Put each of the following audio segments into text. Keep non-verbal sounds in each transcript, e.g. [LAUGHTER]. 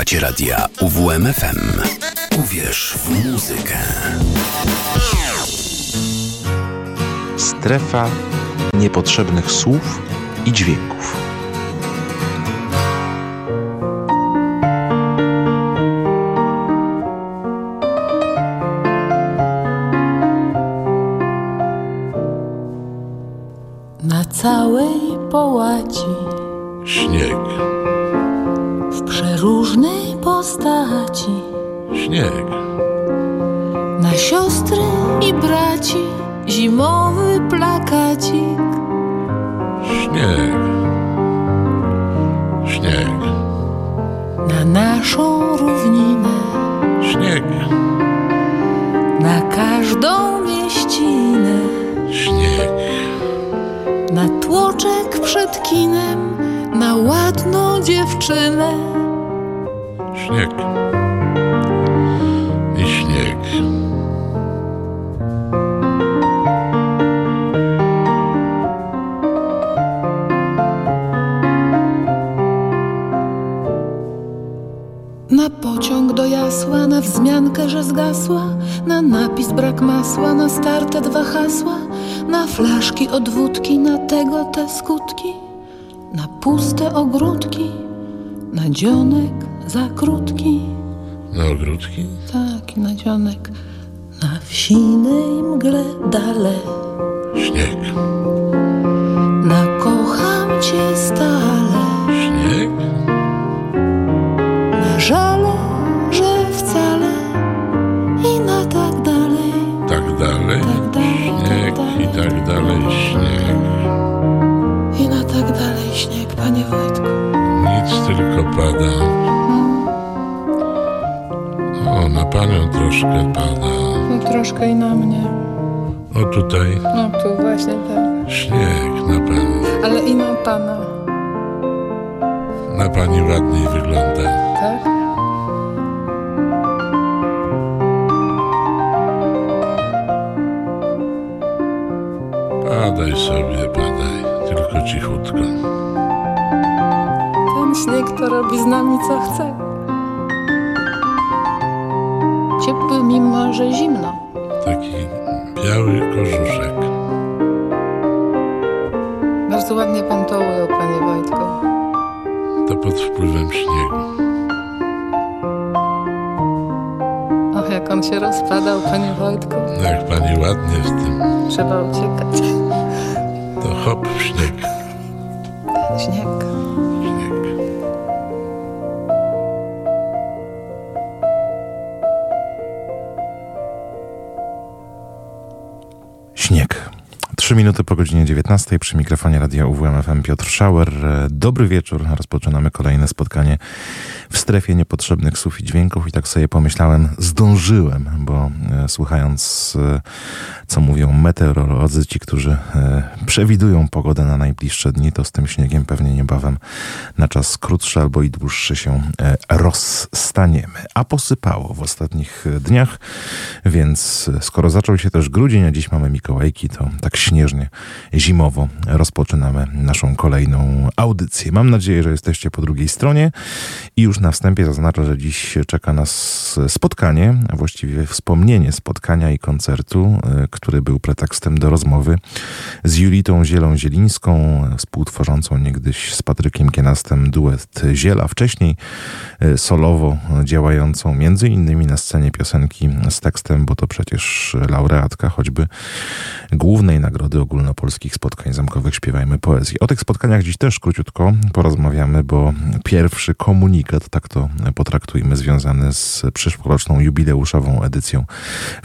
Słuchacie radia UWMFM. Uwierz w muzykę. Strefa niepotrzebnych słów i dźwięków. Masła, na starte dwa hasła, na flaszki od wódki, na tego te skutki, na puste ogródki, na dzionek za krótki, Na ogródki? tak na dzionek, na wsinej mgle dale, Na pani panie Wojtku. No Jak pani ładnie w tym, Trzeba uciekać. to hop w śnieg. Śnieg. śnieg. Śnieg. Trzy minuty po godzinie 19 przy mikrofonie radia UWMFM Piotr Schauer. Dobry wieczór. Rozpoczynamy kolejne spotkanie w strefie niepotrzebnych słów i dźwięków i tak sobie pomyślałem, zdążyłem, bo e, słuchając e, co mówią meteorolodzy, ci, którzy e, przewidują pogodę na najbliższe dni, to z tym śniegiem pewnie niebawem na czas krótszy albo i dłuższy się rozstaniemy. A posypało w ostatnich dniach, więc skoro zaczął się też grudzień, a dziś mamy Mikołajki, to tak śnieżnie, zimowo rozpoczynamy naszą kolejną audycję. Mam nadzieję, że jesteście po drugiej stronie i już na wstępie zaznaczę, że dziś czeka nas spotkanie, a właściwie wspomnienie spotkania i koncertu, e, który był pretekstem do rozmowy z Julitą Zielą-Zielińską, współtworzącą niegdyś z Patrykiem Kienastem duet Ziela, wcześniej e, solowo działającą między innymi na scenie piosenki z tekstem, bo to przecież laureatka choćby głównej nagrody ogólnopolskich spotkań zamkowych Śpiewajmy Poezji. O tych spotkaniach dziś też króciutko porozmawiamy, bo pierwszy komunikat, tak to potraktujmy, związany z przyszłoroczną jubileuszową edycją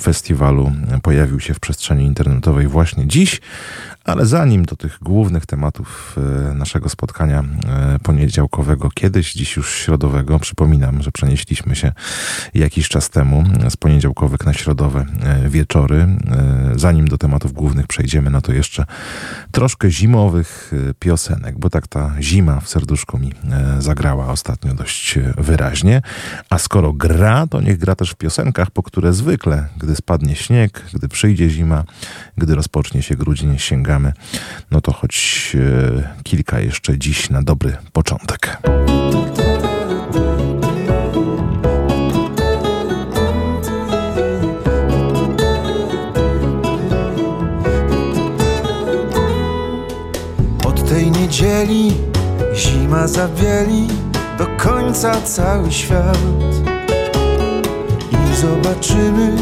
festiwalu pojawił się w przestrzeni internetowej właśnie dziś, ale zanim do tych głównych tematów e, naszego spotkania e, poniedziałkowego, kiedyś, dziś już środowego, przypominam, że przenieśliśmy się jakiś czas temu z poniedziałkowych na środowe e, wieczory. E, Zanim do tematów głównych przejdziemy, no to jeszcze troszkę zimowych e, piosenek, bo tak ta zima w serduszku mi e, zagrała ostatnio dość e, wyraźnie. A skoro gra, to niech gra też w piosenkach, po które zwykle, gdy spadnie śnieg, gdy przyjdzie zima, gdy rozpocznie się grudzień, nagramy. No to choć e, kilka jeszcze dziś na dobry początek. Od tej niedzieli zima zabieli do końca cały świat i zobaczymy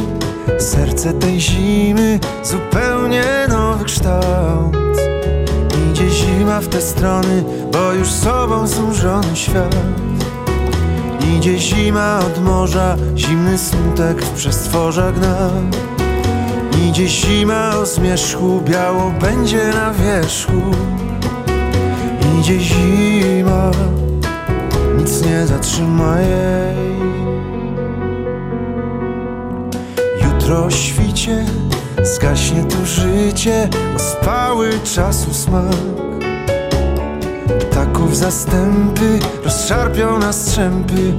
serce tej zimy zupełnie nowy kształt. Idzie zima w te strony, bo już sobą znużony świat. Idzie zima od morza, zimny smutek w przestworza gna Idzie zima o zmierzchu, biało będzie na wierzchu. Idzie zima, nic nie zatrzyma jej Jutro o świcie, zgaśnie tu życie Ospały czasu smak. Ptaków zastępy rozszarpią na strzępy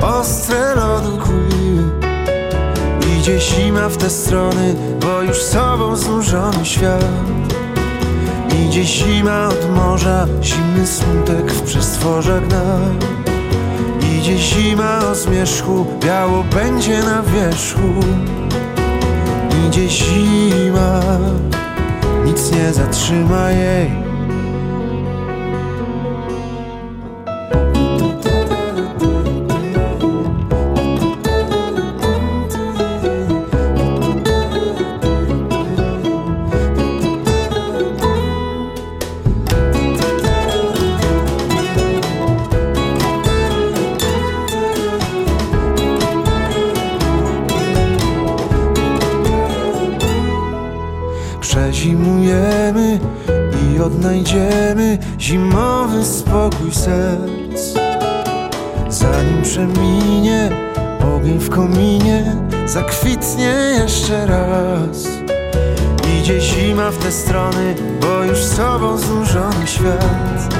Ostre lodu kły. Idzie zima w te strony, bo już sobą znużony świat. Idzie zima od morza, zimny smutek w przestworze gna Idzie zima o zmierzchu, biało będzie na wierzchu Idzie zima, nic nie zatrzyma jej świat.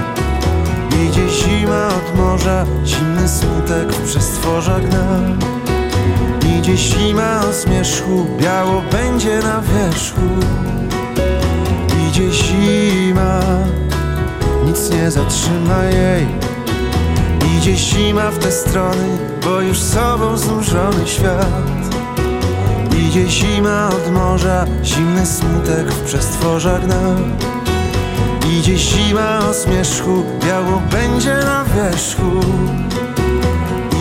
Idzie zima od morza, zimny smutek w przestworza gna Idzie zima o zmierzchu, biało będzie na wierzchu. Idzie zima, nic nie zatrzyma jej. Idzie zima w te strony, bo już sobą znużony świat. Idzie zima od morza, zimny smutek w przestworza gna Idzie zima o zmierzchu, biało będzie na wierzchu.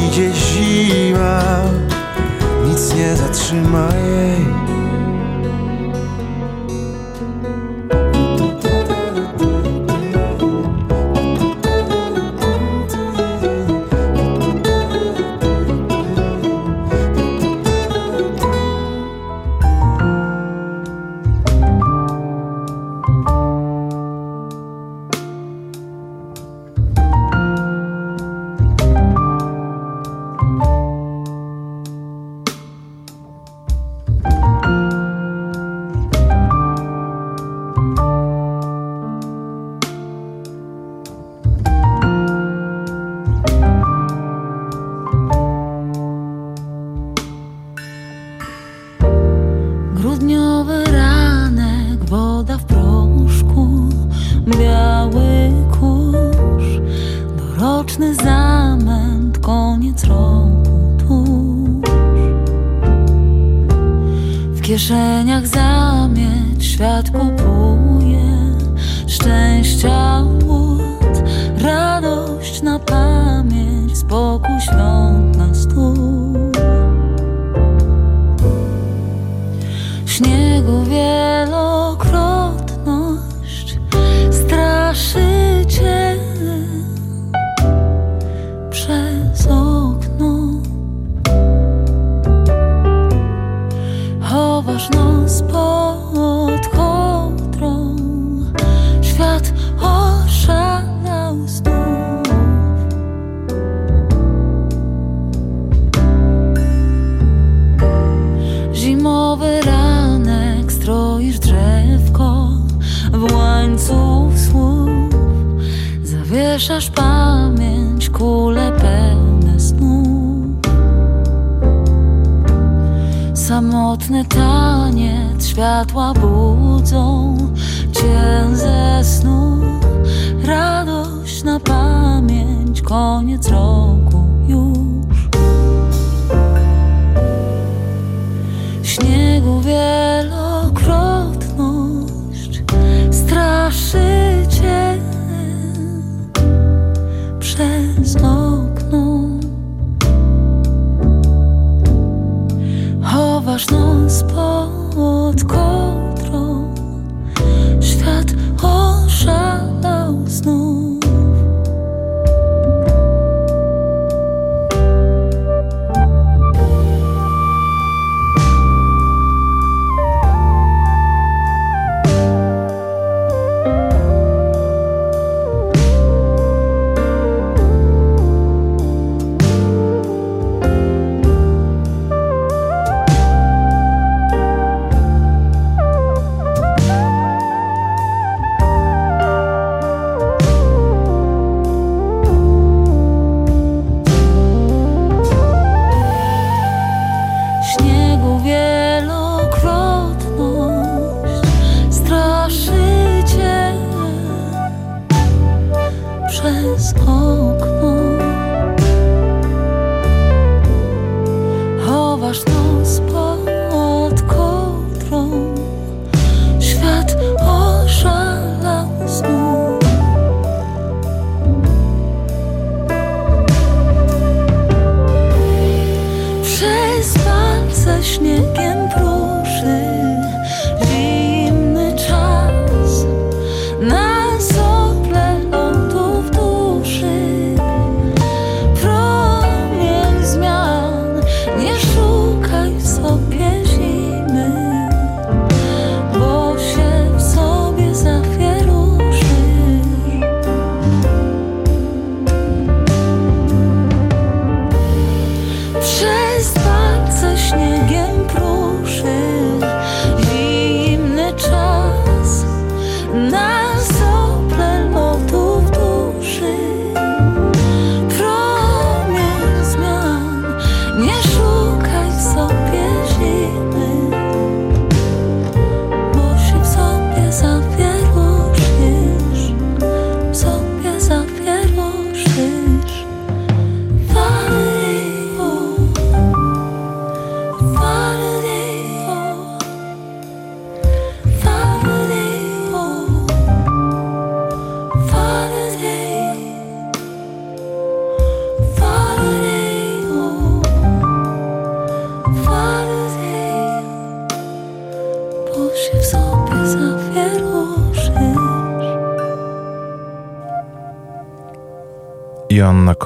Idzie zima, nic nie zatrzyma jej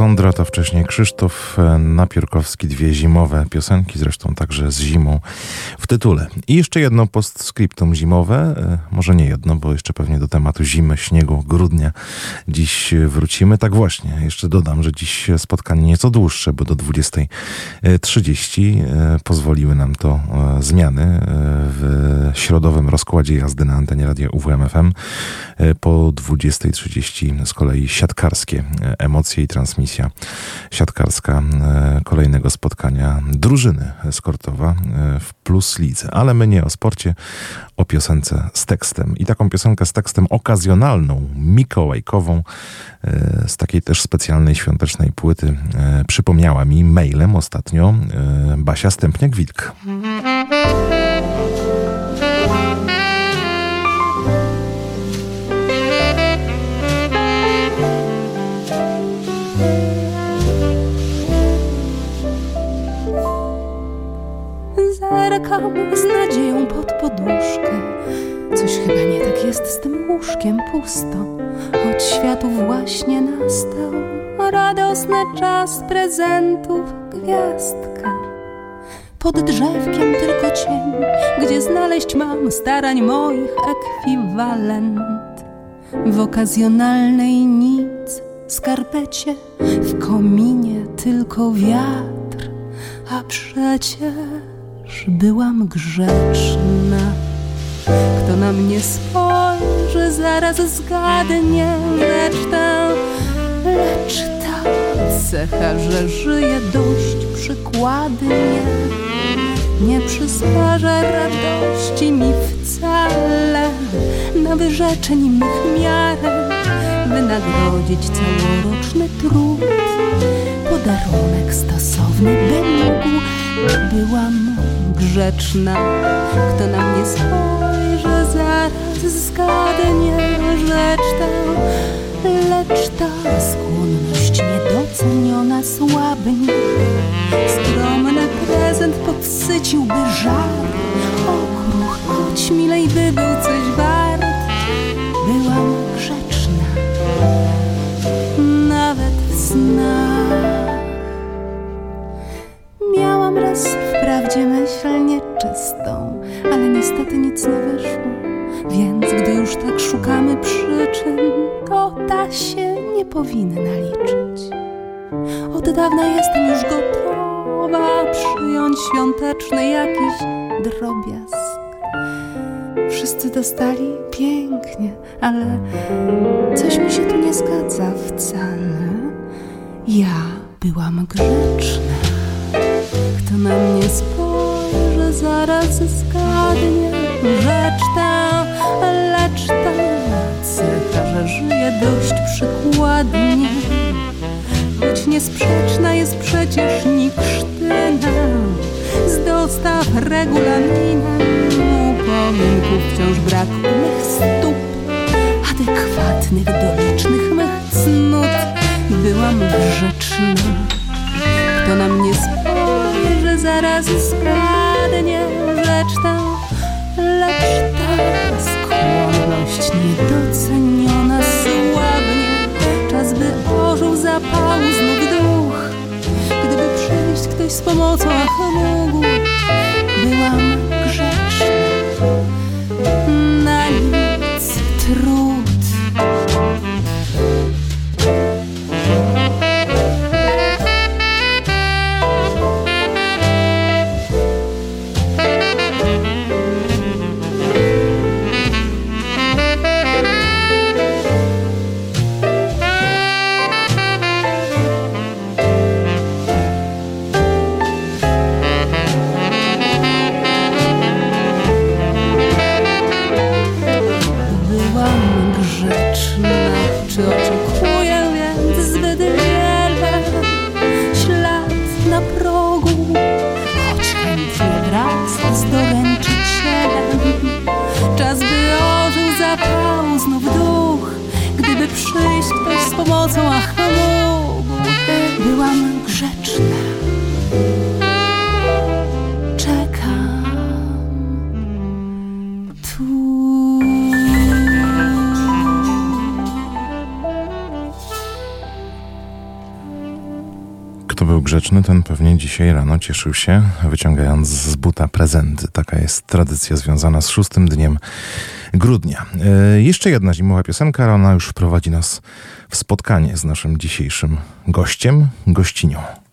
Joanna Kondrat, a wcześniej Krzysztof e, Napiórkowski, dwie zimowe piosenki, zresztą także z zimą w tytule. I jeszcze jedno postscriptum zimowe, e, może nie jedno, bo jeszcze pewnie do tematu zimy, śniegu, grudnia dziś wrócimy. Tak właśnie, jeszcze dodam, że dziś spotkanie nieco dłuższe, bo do 20.30 e, pozwoliły nam to zmiany w środowym rozkładzie jazdy na antenie radia UWMFM. Po 20.30 z kolei siatkarskie emocje i transmisja siatkarska e, kolejnego spotkania drużyny eskortowa e, w Plus Lidze. Ale my nie o sporcie, o piosence z tekstem. I taką piosenkę z tekstem okazjonalną, mikołajkową, e, z takiej też specjalnej świątecznej płyty przypomniała mi mailem ostatnio Basia Stępniak-Wilk. Zerkam z nadzieją pod poduszkę. Coś chyba nie tak jest z tym łóżkiem pusto. Od światu właśnie nastał radosny czas prezentów gwiazdka. Pod drzewkiem tylko cień, gdzie znaleźć mam starań moich ekwiwalent. W okazjonalnej nic, skarpecie, w kominie tylko wiatr, a przecież byłam grzeczna. Kto na mnie spojrzy, zaraz zgadnie resztę. Lecz ta cecha, że żyje dość przykładnie, nie przysparza radości mi wcale. Na wyrzeczeń mych miarę wynagrodzić całoroczny trud. Podarunek stosowny by mógł, byłam grzeczna. Kto na mnie spojrzy, zaraz zgadnie rzecz tę. Lecz ta skłonność niedoceniona słabym, skromny prezent podsyciłby żar. Okruch, choć milej by był coś wart, byłam grzeczna, nawet w snach. Miałam raz wprawdzie my pieprzelnie czystą, ale niestety nic nie wyszło. Więc gdy już tak szukamy przyczyn, to ta się nie powinna liczyć. Od dawna jestem już gotowa przyjąć świąteczny jakiś drobiazg. Wszyscy dostali pięknie, ale coś mi się tu nie zgadza wcale. Ja byłam grzeczna, kto na mnie spojrzał zaraz zgadnie rzecz tę, lecz ta. Cecha, że żyje dość przykładnie. Choć niesprzeczna jest przecież Nikrztyna z dostaw regulaminem. Upominków wciąż brak mych stóp adekwatnych do licznych mych cnót. Byłam grzeczna. Kto na mnie spojrzy zaraz zgadnie rzecz ta lecz ta skłonność niedoceniona sławnie czas by ożył zapału znów duch. Gdyby przyjść ktoś z pomocą ach mógł byłam dzisiaj rano cieszył się, wyciągając z buta prezenty. Taka jest tradycja związana z szóstym dniem grudnia. E, jeszcze jedna zimowa piosenka, ale ona już wprowadzi nas w spotkanie z naszym dzisiejszym gościem, gościnią.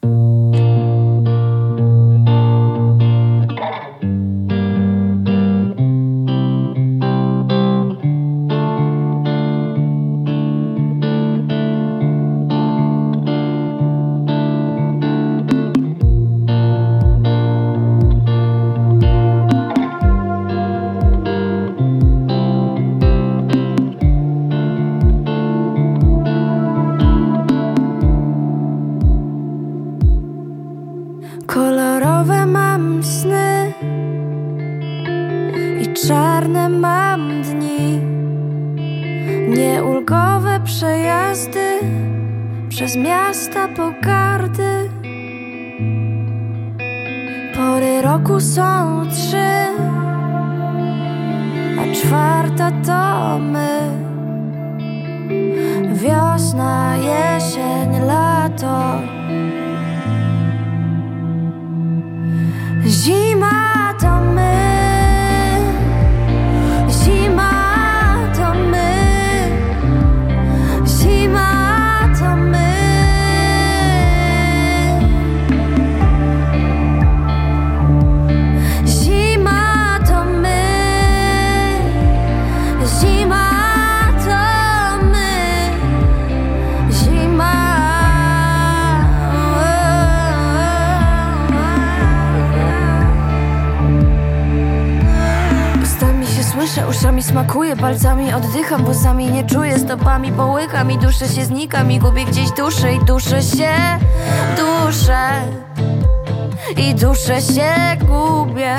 Uszami smakuje, palcami oddycham, włosami nie czuję, stopami połykam i duszę się znikam i gubię gdzieś duszę i duszę się, duszę i duszę się gubię.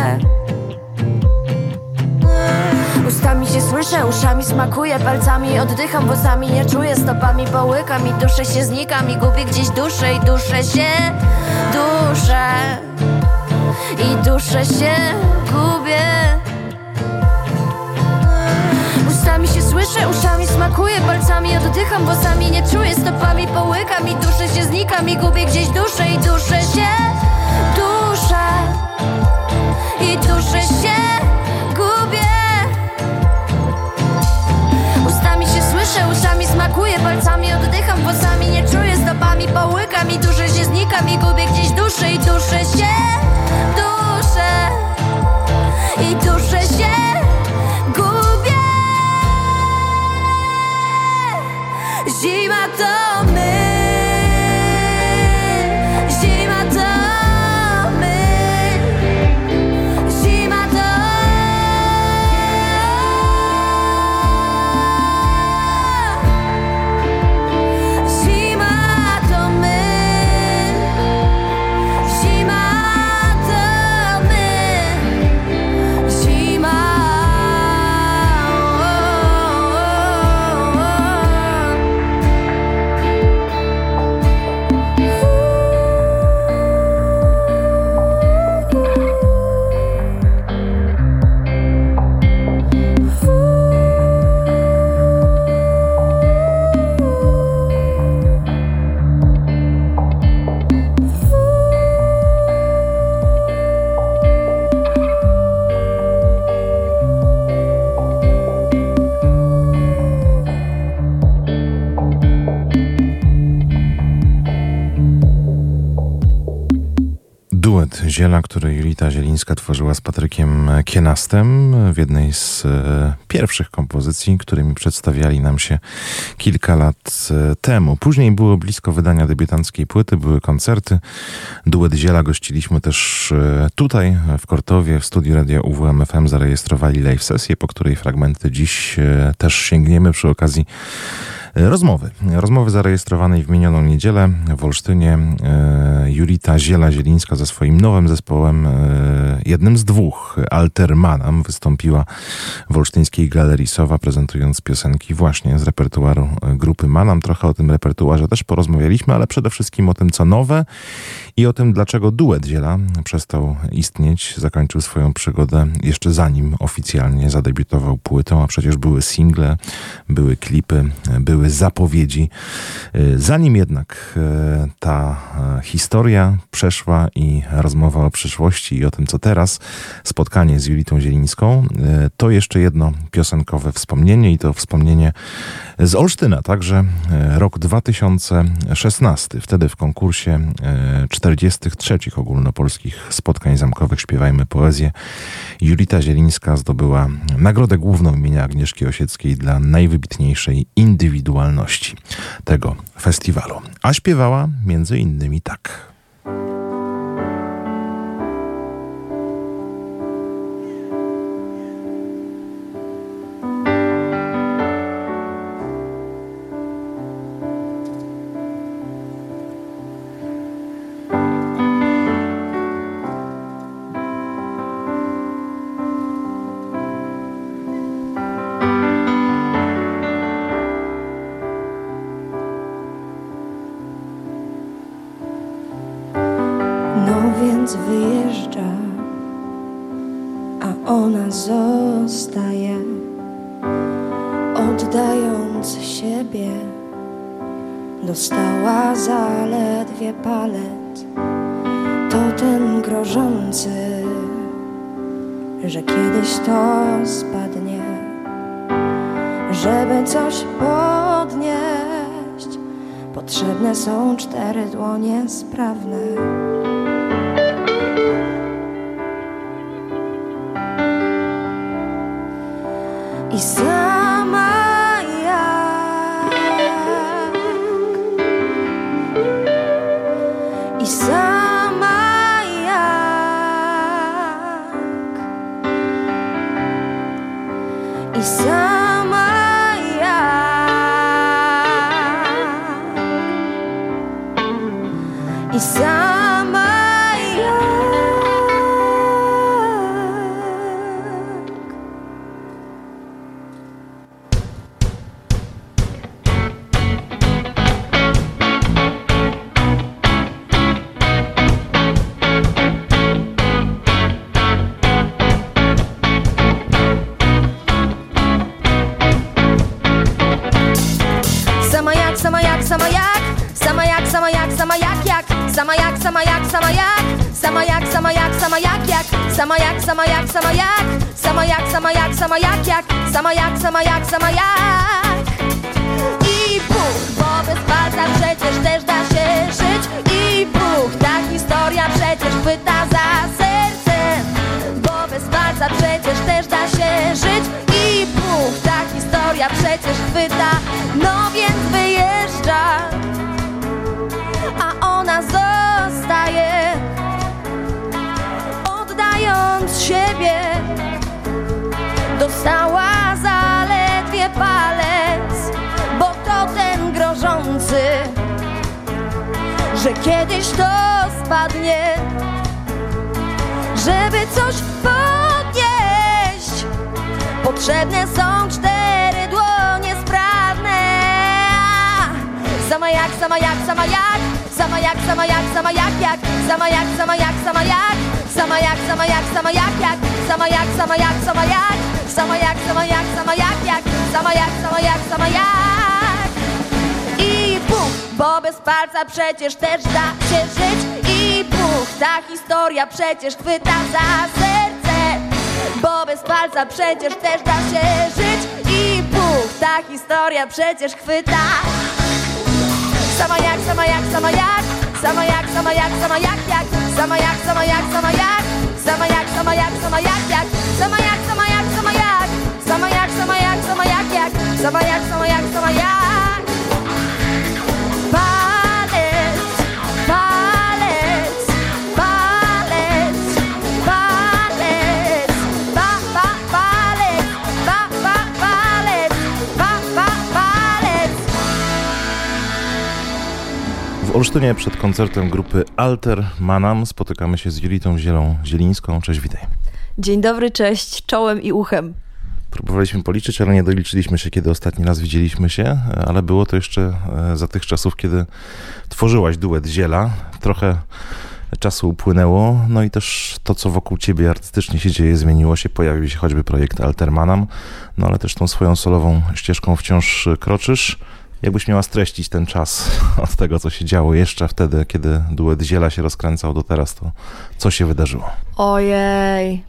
Ustami się słyszę, uszami smakuje, palcami oddycham, włosami nie czuję, stopami połykam i duszę się znikam i gubię gdzieś duszę i duszę się, duszę i duszę się gubię. Ustami się słyszę, uszami smakuje, palcami oddycham, włosami nie czuję, stopami połykam i duszę się znikam i gubię gdzieś duszę i duszę się, duszę i duszę się gubię. Ustami się słyszę, uszami Smakuję palcami, oddycham włosami Nie czuję stopami, połykam i duszę się znikam I gubię gdzieś duszę i duszę się Duszę i duszę się Zima to my Ziela, który Julita Zielińska tworzyła z Patrykiem Kienastem w jednej z e, pierwszych kompozycji, którymi przedstawiali nam się kilka lat e, temu. Później było blisko wydania debiutanckiej płyty, były koncerty. Duet Ziela gościliśmy też e, tutaj w Kortowie, w studiu radia UWMFM zarejestrowali live sesję, po której fragmenty dziś też sięgniemy przy okazji rozmowy. Rozmowy zarejestrowanej w minioną niedzielę w Olsztynie e, Julita Ziela-Zielińska ze swoim nowym zespołem, e, jednym z dwóch, Altermanam, wystąpiła w Olsztyńskiej Galerii Sowa, prezentując piosenki właśnie z repertuaru e, grupy Manam. Trochę o tym repertuarze też porozmawialiśmy, ale przede wszystkim o tym, co nowe i o tym, dlaczego duet Ziela przestał istnieć, zakończył swoją przygodę jeszcze zanim oficjalnie zadebiutował płytą, a przecież były single, były klipy, były zapowiedzi. Zanim jednak e, ta e, historia przeszła i rozmowa o przyszłości i o tym, co teraz, spotkanie z Julitą Zielińską, to jeszcze jedno piosenkowe wspomnienie i to wspomnienie z Olsztyna, także rok 2016. Wtedy w konkursie 43 ogólnopolskich spotkań zamkowych Śpiewajmy Poezję Julita Zielińska zdobyła nagrodę główną imienia Agnieszki Osieckiej dla najwybitniejszej indywidualności tego festiwalu. A śpiewała między innymi tak. Sama jak, sama jak, sama jak, jak Sama jak, sama jak, sama jak palca przecież też da się żyć. I puch, ta historia przecież chwyta za serce. Bo bez palca przecież też da się żyć. I puch, ta historia przecież chwyta. No więc wyjeżdża A ona zostaje Oddając siebie Dostała zaledwie palec Bo to ten grożący Że kiedyś to spadnie Żeby coś podnieść. Potrzebne są cztery dłonie sprawne. Sama jak, sama jak, sama jak Sama jak, sama jak, sama jak, jak Sama jak, sama jak, sama jak Sama jak, sama jak, sama jak, jak Sama jak, sama jak, sama jak Sama jak, sama jak, sama jak, jak Sama jak, sama jak, sama jak I puch, bo bez palca przecież też da się żyć I puch, ta historia przecież chwyta za serce Bo bez palca przecież też da się żyć I puch, ta historia przecież chwyta Sama jak, sama jak, sama jak Sama jak, sama jak, sama jak, jak Sama jak, sama jak, sama jak Sama jak, sama jak, sama jak, jak Sama jak, sama jak, sama jak Sama jak, sama jak, sama jak, jak Sama jak, sama jak, sama jak W Olsztynie przed koncertem grupy Alter Manam spotykamy się z Julitą Zielą Zielińską. Cześć, witaj. Dzień dobry, cześć, czołem i uchem. Próbowaliśmy policzyć, ale nie doliczyliśmy się, kiedy ostatni raz widzieliśmy się, ale było to jeszcze e, za tych czasów, kiedy tworzyłaś duet Ziela. Trochę czasu upłynęło, no i też to, co wokół ciebie artystycznie się dzieje, zmieniło się. Pojawił się choćby projekt Altermanam, no ale też tą swoją solową ścieżką wciąż kroczysz. Jakbyś miała streścić ten czas [LAUGHS] od tego, co się działo jeszcze wtedy, kiedy duet Ziela się rozkręcał do teraz, to co się wydarzyło? Ojej.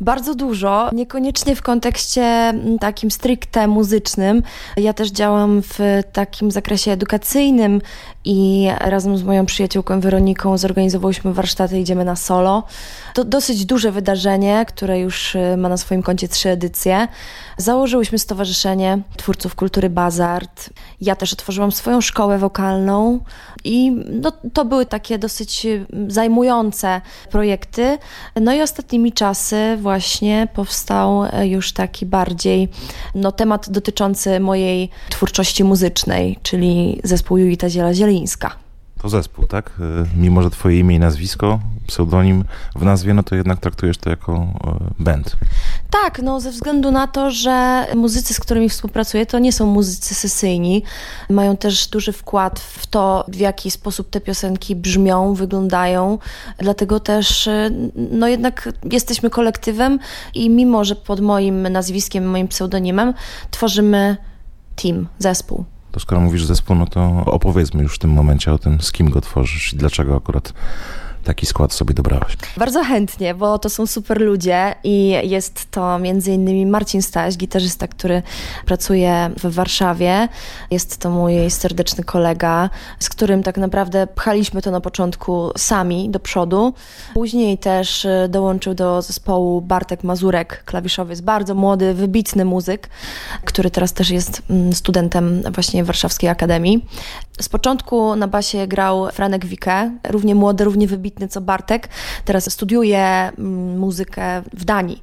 Bardzo dużo, niekoniecznie w kontekście mm, takim stricte muzycznym. Ja też działam w takim zakresie edukacyjnym i razem z moją przyjaciółką Weroniką zorganizowałyśmy warsztaty Idziemy na solo. To dosyć duże wydarzenie, które już y, ma na swoim koncie trzy edycje. Założyłyśmy stowarzyszenie twórców kultury Bazart. Ja też otworzyłam swoją szkołę wokalną i no, to były takie dosyć y, zajmujące projekty. No i ostatnimi czasy właśnie powstał y, już taki bardziej no, temat dotyczący mojej twórczości muzycznej, czyli zespół Julita To zespół, tak? Y, Mimo, że twoje imię i nazwisko, pseudonim w nazwie, no to jednak traktujesz to jako e, band. Tak, no ze względu na to, że muzycy, z którymi współpracuję, to nie są muzycy sesyjni. Mają też duży wkład w to, w jaki sposób te piosenki brzmią, wyglądają. Dlatego też, y, no jednak jesteśmy kolektywem i mimo, że pod moim nazwiskiem, moim pseudonimem, tworzymy team, zespół. To skoro mówisz zespół, no to opowiedzmy już w tym momencie o tym, z kim go tworzysz i dlaczego akurat taki skład sobie dobrałaś. Bardzo chętnie, bo to są super ludzie i jest to między innymi Marcin Staś, gitarzysta, który pracuje w Warszawie. Jest to mój serdeczny kolega, z którym tak naprawdę pchaliśmy to na początku sami do przodu. Później też y, dołączył do zespołu Bartek Mazurek, klawiszowy, jest bardzo młody, wybitny muzyk, który teraz też jest mm, studentem właśnie Warszawskiej Akademii. Z początku na basie grał Franek Wike, równie młody, równie wybitny co Bartek. Teraz studiuje mm, muzykę w Danii.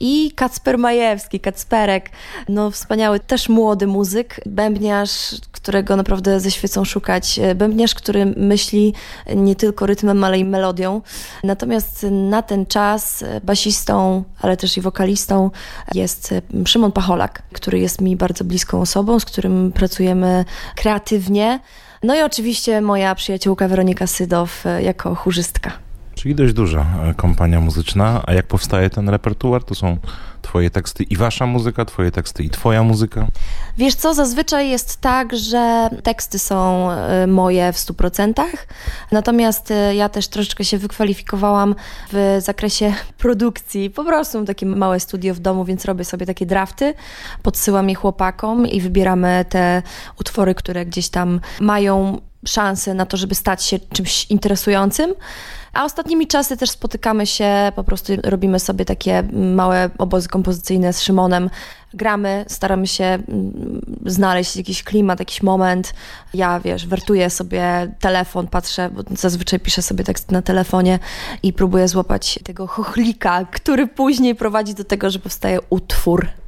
I Kacper Majewski, Kacperek, no wspaniały, też młody muzyk, bębniarz, którego naprawdę ze świecą szukać. Bębniarz, który myśli nie tylko rytmem, ale i melodią. Natomiast na ten czas basistą, ale też i wokalistą jest Szymon Pacholak, który jest mi bardzo bliską osobą, z którym pracujemy kreatywnie. No i oczywiście moja przyjaciółka Weronika Sydow jako chórzystka. Czyli dość duża e, kompania muzyczna. A jak powstaje ten repertuar? To są twoje teksty i wasza muzyka, twoje teksty i twoja muzyka? Wiesz co, zazwyczaj jest tak, że teksty są e, moje w 100%, natomiast e, ja też troszeczkę się wykwalifikowałam w zakresie [LAUGHS] produkcji. Po prostu mam takie małe studio w domu, więc robię sobie takie drafty, podsyłam je chłopakom i wybieramy te utwory, które gdzieś tam mają szansę na to, żeby stać się czymś interesującym. A ostatnimi czasy też spotykamy się, po prostu robimy sobie takie małe obozy kompozycyjne z Szymonem. Gramy, staramy się mm, znaleźć jakiś klimat, jakiś moment. Ja, wiesz, wertuję sobie telefon, patrzę, bo zazwyczaj piszę sobie tekst na telefonie i próbuję złapać tego chochlika, który później prowadzi do tego, że powstaje utwór.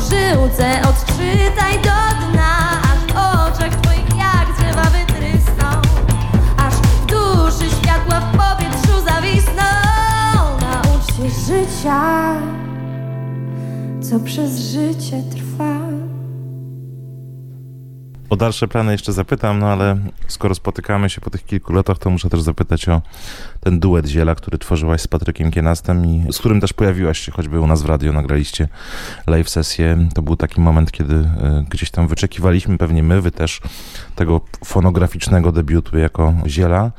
żyłce odczytaj do dna Aż w oczach twoich jak drzewa wytrysną. Aż w duszy światła w powietrzu zawisną. Naucz się życia, co przez życie trwa dalsze plany jeszcze zapytam, no ale skoro spotykamy się po tych kilku latach, to muszę też zapytać o ten duet Ziela, który tworzyłaś z Patrykiem Kienastem i z którym też pojawiłaś się, choćby u nas w radio, nagraliście live sesję. To był taki moment, kiedy y, gdzieś tam wyczekiwaliśmy, pewnie my, wy też, tego fonograficznego debiutu jako Ziela.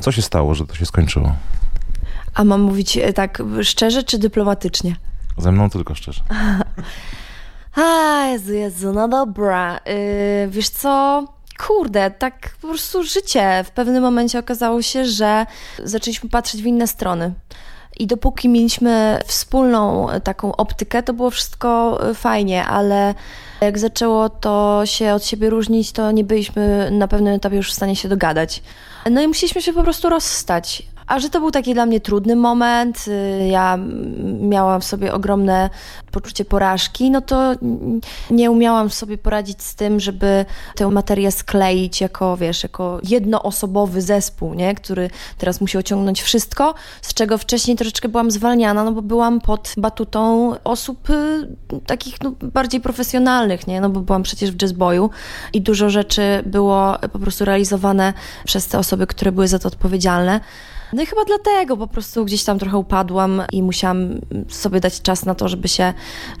Co się stało, że to się skończyło? A mam mówić e, tak szczerze czy dyplomatycznie? Ze mną tylko szczerze. [LAUGHS] A, Jezu, Jezu, no dobra. Yy, wiesz co? Kurde, tak po prostu życie. W pewnym momencie okazało się, że zaczęliśmy patrzeć w inne strony. I dopóki mieliśmy wspólną taką optykę, to było wszystko y, fajnie, ale jak zaczęło to się od siebie różnić, to nie byliśmy na pewnym etapie już w stanie się dogadać. No i musieliśmy się po prostu rozstać. A że to był taki dla mnie trudny moment, y, ja miałam w sobie ogromne poczucie porażki, no to nie umiałam sobie poradzić z tym, żeby tę materię skleić jako, wiesz, jako jednoosobowy zespół, nie? który teraz musi ociągnąć wszystko, z czego wcześniej troszeczkę byłam zwalniana, no bo byłam pod batutą osób y, takich no, bardziej profesjonalnych, nie? no bo byłam przecież w jazzboju i dużo rzeczy było po prostu realizowane przez te osoby, które były za to odpowiedzialne. No i chyba dlatego po prostu gdzieś tam trochę upadłam i musiałam sobie dać czas na to, żeby się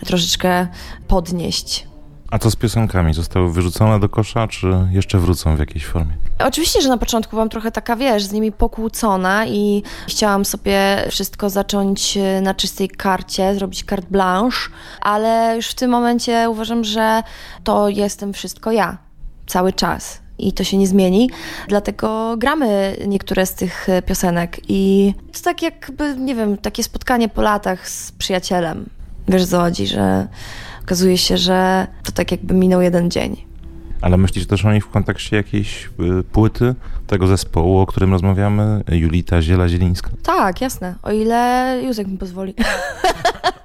troszeczkę podnieść. A co z piosenkami? Zostały wyrzucone do kosza, czy jeszcze wrócą w jakiejś formie? Oczywiście, że na początku byłam trochę taka, wiesz, z nimi pokłócona i chciałam sobie wszystko zacząć e, na czystej karcie, zrobić carte blanche, ale już w tym momencie uważam, że to jestem wszystko ja, cały czas i to się nie zmieni. Dlatego gramy niektóre z tych e, piosenek i to jest tak jakby, nie wiem, takie spotkanie po latach z przyjacielem. Wiesz co chodzi, że okazuje się, że to tak jakby minął jeden dzień. Ale myślisz też o nich w kontekście jakiejś y, płyty tego zespołu, o którym rozmawiamy? Julita Ziela-Zielińska. Tak, jasne. O ile Józek mi pozwoli. [LAUGHS]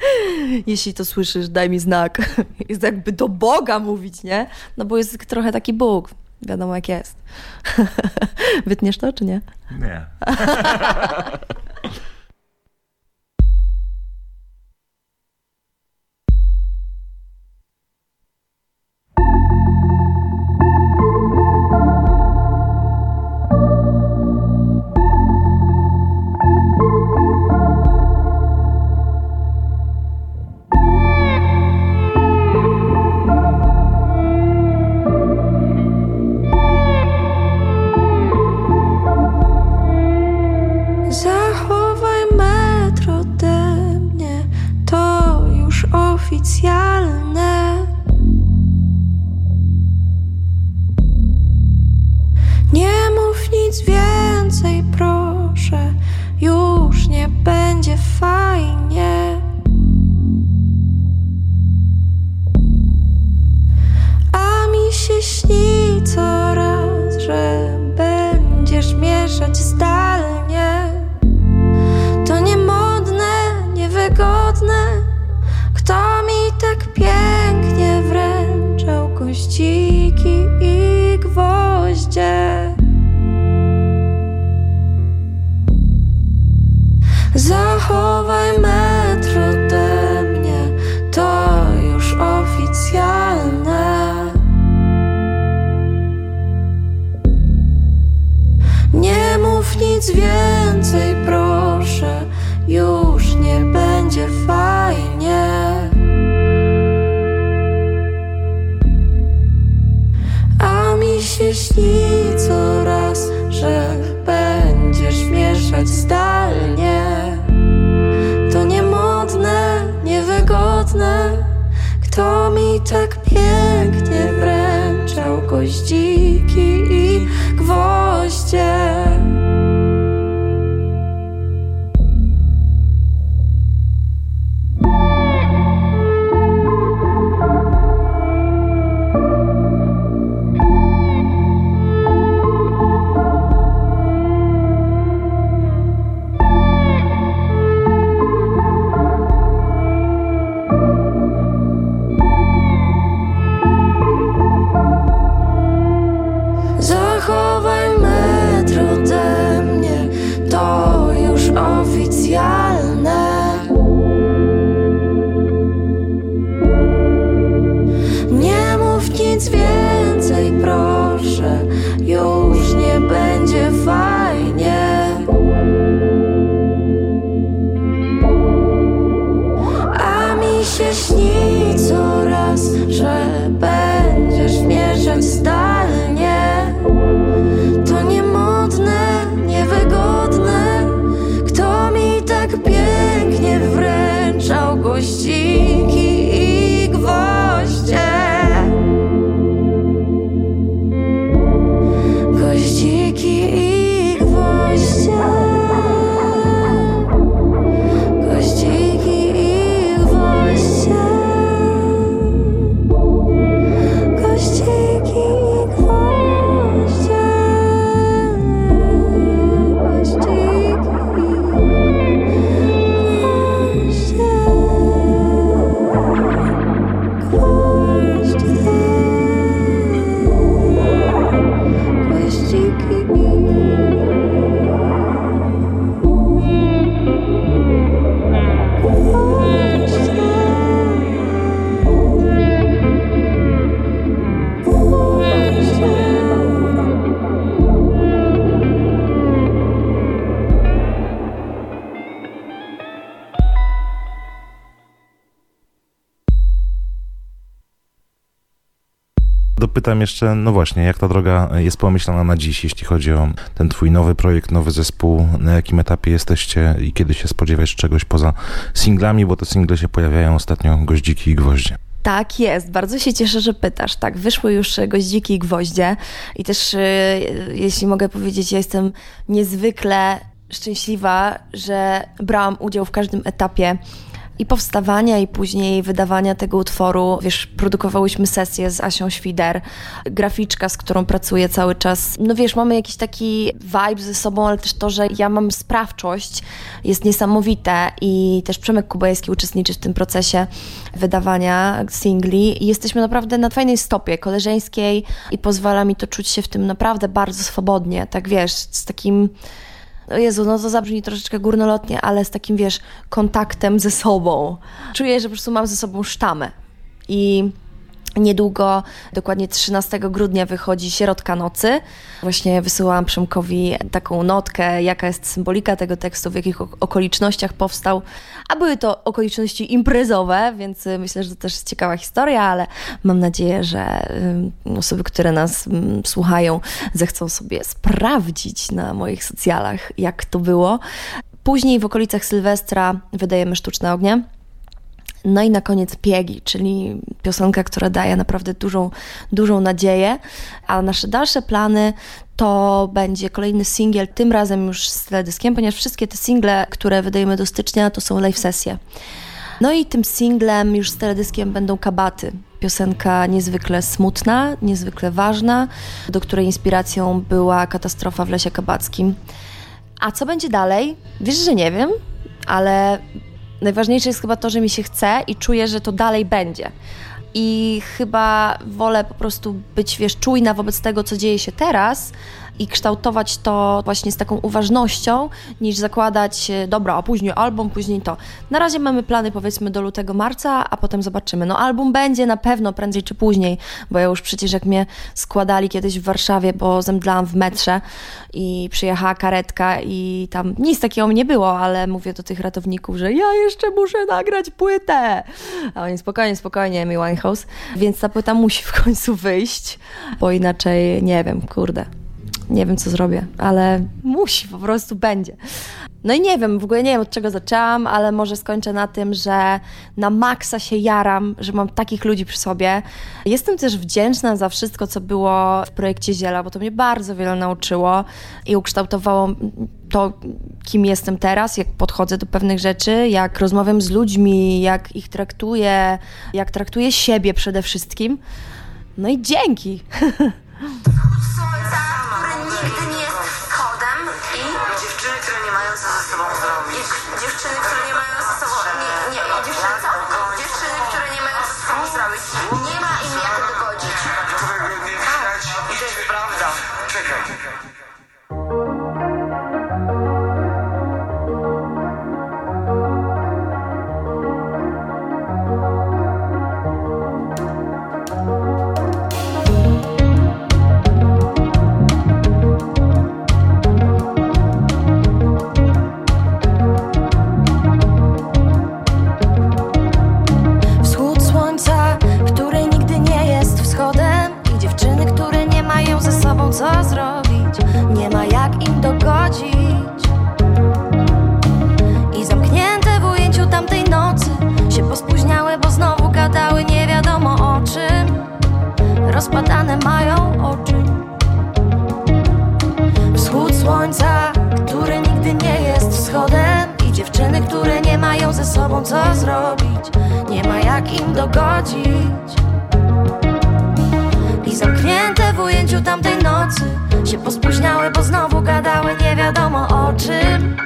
[LAUGHS] Jeśli to słyszysz, daj mi znak. [LAUGHS] Jest jakby do Boga mówić, nie? No bo jest trochę taki Bóg. Wiadomo jak jest. [LAUGHS] Wytniesz to, czy nie? Nie. Dopytam jeszcze, no właśnie, jak ta droga jest pomyślana na dziś, jeśli chodzi o ten twój nowy projekt, nowy zespół, na jakim etapie jesteście i kiedy się spodziewać czegoś poza singlami, bo te single się pojawiają ostatnio, Goździki i Gwoździe. Tak jest, bardzo się cieszę, że pytasz. Tak, wyszły już goździki i gwoździe i też, y, jeśli mogę powiedzieć, ja jestem niezwykle szczęśliwa, że brałam udział w każdym etapie i powstawania, i później wydawania tego utworu. Wiesz, produkowałyśmy sesję z Asią Świder, graficzka, z którą pracuję cały czas. No wiesz, mamy jakiś taki vibe ze sobą, ale też to, że ja mam sprawczość, jest niesamowite i też Przemek Kubajski uczestniczy w tym procesie wydawania singli i jesteśmy naprawdę na fajnej stopie koleżeńskiej i pozwala mi to czuć się w tym naprawdę bardzo swobodnie, tak wiesz, z takim Jezu, no to zabrzmi troszeczkę górnolotnie, ale z takim, wiesz, kontaktem ze sobą. Czuję, że po prostu mam ze sobą sztamę. I Niedługo, dokładnie 13 grudnia wychodzi Sierotka Nocy. Właśnie wysyłałam Przemkowi taką notkę, jaka jest symbolika tego tekstu, w jakich okolicznościach powstał. A były to okoliczności imprezowe, więc y, myślę, że to też jest ciekawa historia, ale mam nadzieję, że y, osoby, które nas mm, słuchają, zechcą sobie sprawdzić na moich socjalach, jak to było. Później w okolicach Sylwestra wydajemy Sztuczne Ognie. No i na koniec Piegi, czyli piosenka, która daje naprawdę dużą, dużą nadzieję. A nasze dalsze plany to będzie kolejny singiel, tym razem już z teledyskiem, ponieważ wszystkie te single, które wydajemy do stycznia, to są live sesje. No i tym singlem już z teledyskiem będą kabaty. Piosenka niezwykle smutna, niezwykle ważna, do której inspiracją była katastrofa w Lesie Kabackim. A co będzie dalej? Wiesz, że nie wiem, ale Najważniejsze jest chyba to, że mi się chce i czuję, że to dalej będzie. I chyba wolę po prostu być, wiesz, czujna wobec tego, co dzieje się teraz, i kształtować to właśnie z taką uważnością, niż zakładać, e, dobra, a później album, później to. Na razie mamy plany powiedzmy do lutego, marca, a potem zobaczymy. No album będzie na pewno prędzej czy później, bo ja już przecież jak mnie składali kiedyś w Warszawie, bo zemdlałam w metrze i przyjechała karetka i tam nic takiego nie było, ale mówię do tych ratowników, że ja jeszcze muszę nagrać płytę. A oni spokojnie, spokojnie, Amy Winehouse. Więc ta płyta musi w końcu wyjść, bo inaczej nie wiem, kurde nie wiem co zrobię, ale musi, po prostu będzie. No i nie wiem, w ogóle nie wiem od czego zaczęłam, ale może skończę na tym, że na maksa się jaram, że mam takich ludzi przy sobie. Jestem też wdzięczna za wszystko, co było w projekcie Ziela, bo to mnie bardzo wiele nauczyło i ukształtowało to, kim jestem teraz, jak podchodzę do pewnych rzeczy, jak rozmawiam z ludźmi, jak ich traktuję, jak traktuję siebie przede wszystkim. No i dzięki. [LAUGHS] rozpadane mają oczy. Wschód słońca, który nigdy nie jest wschodem I dziewczyny, które nie mają ze sobą co zrobić Nie ma jak im dogodzić. I zamknięte w ujęciu tamtej nocy Się pospóźniały, bo znowu gadały nie wiadomo o czym.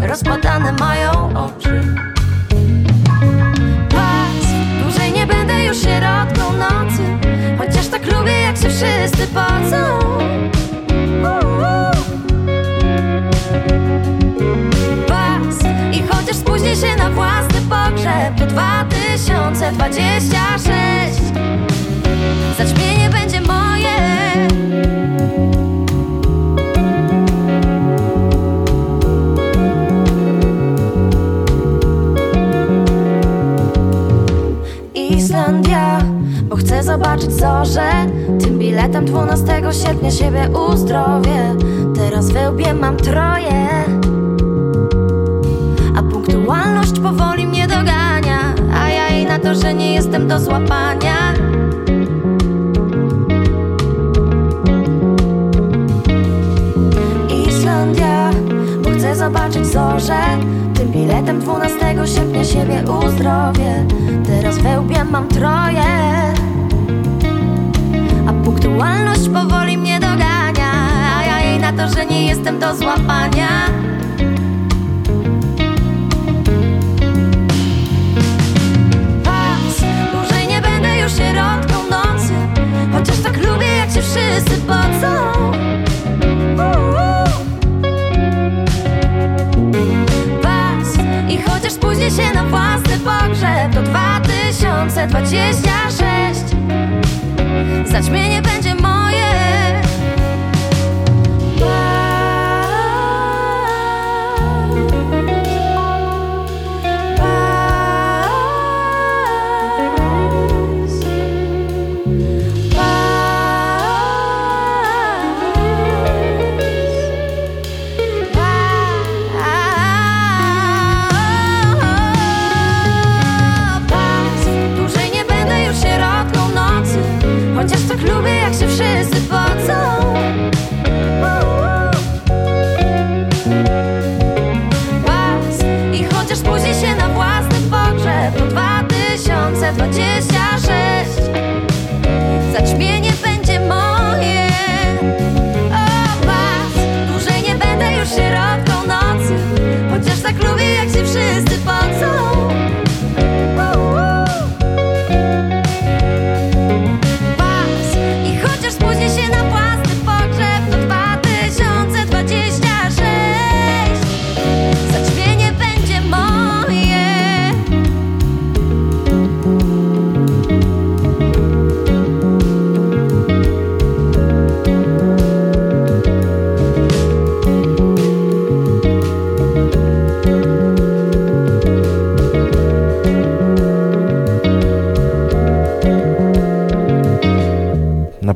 Rozpadane mają oczy. Just po co? 12 sierpnia siebie uzdrowię. Teraz wełbie mam troje. A punktualność powoli mnie dogania. A ja jej na to, że nie jestem do złapania. Islandia, bo chcę zobaczyć zorze. Tym biletem 12 sierpnia siebie uzdrowię. Teraz wełbie mam troje A punktualność powoli mnie dogania A ja jej na to, że nie jestem do złapania. Pas, dłużej nie będę już środką nocy Chociaż tak lubię jak się wszyscy pocą. Was i chociaż spóźnię się na własny pogrzeb Do 2026 Zaćmienie będzie moje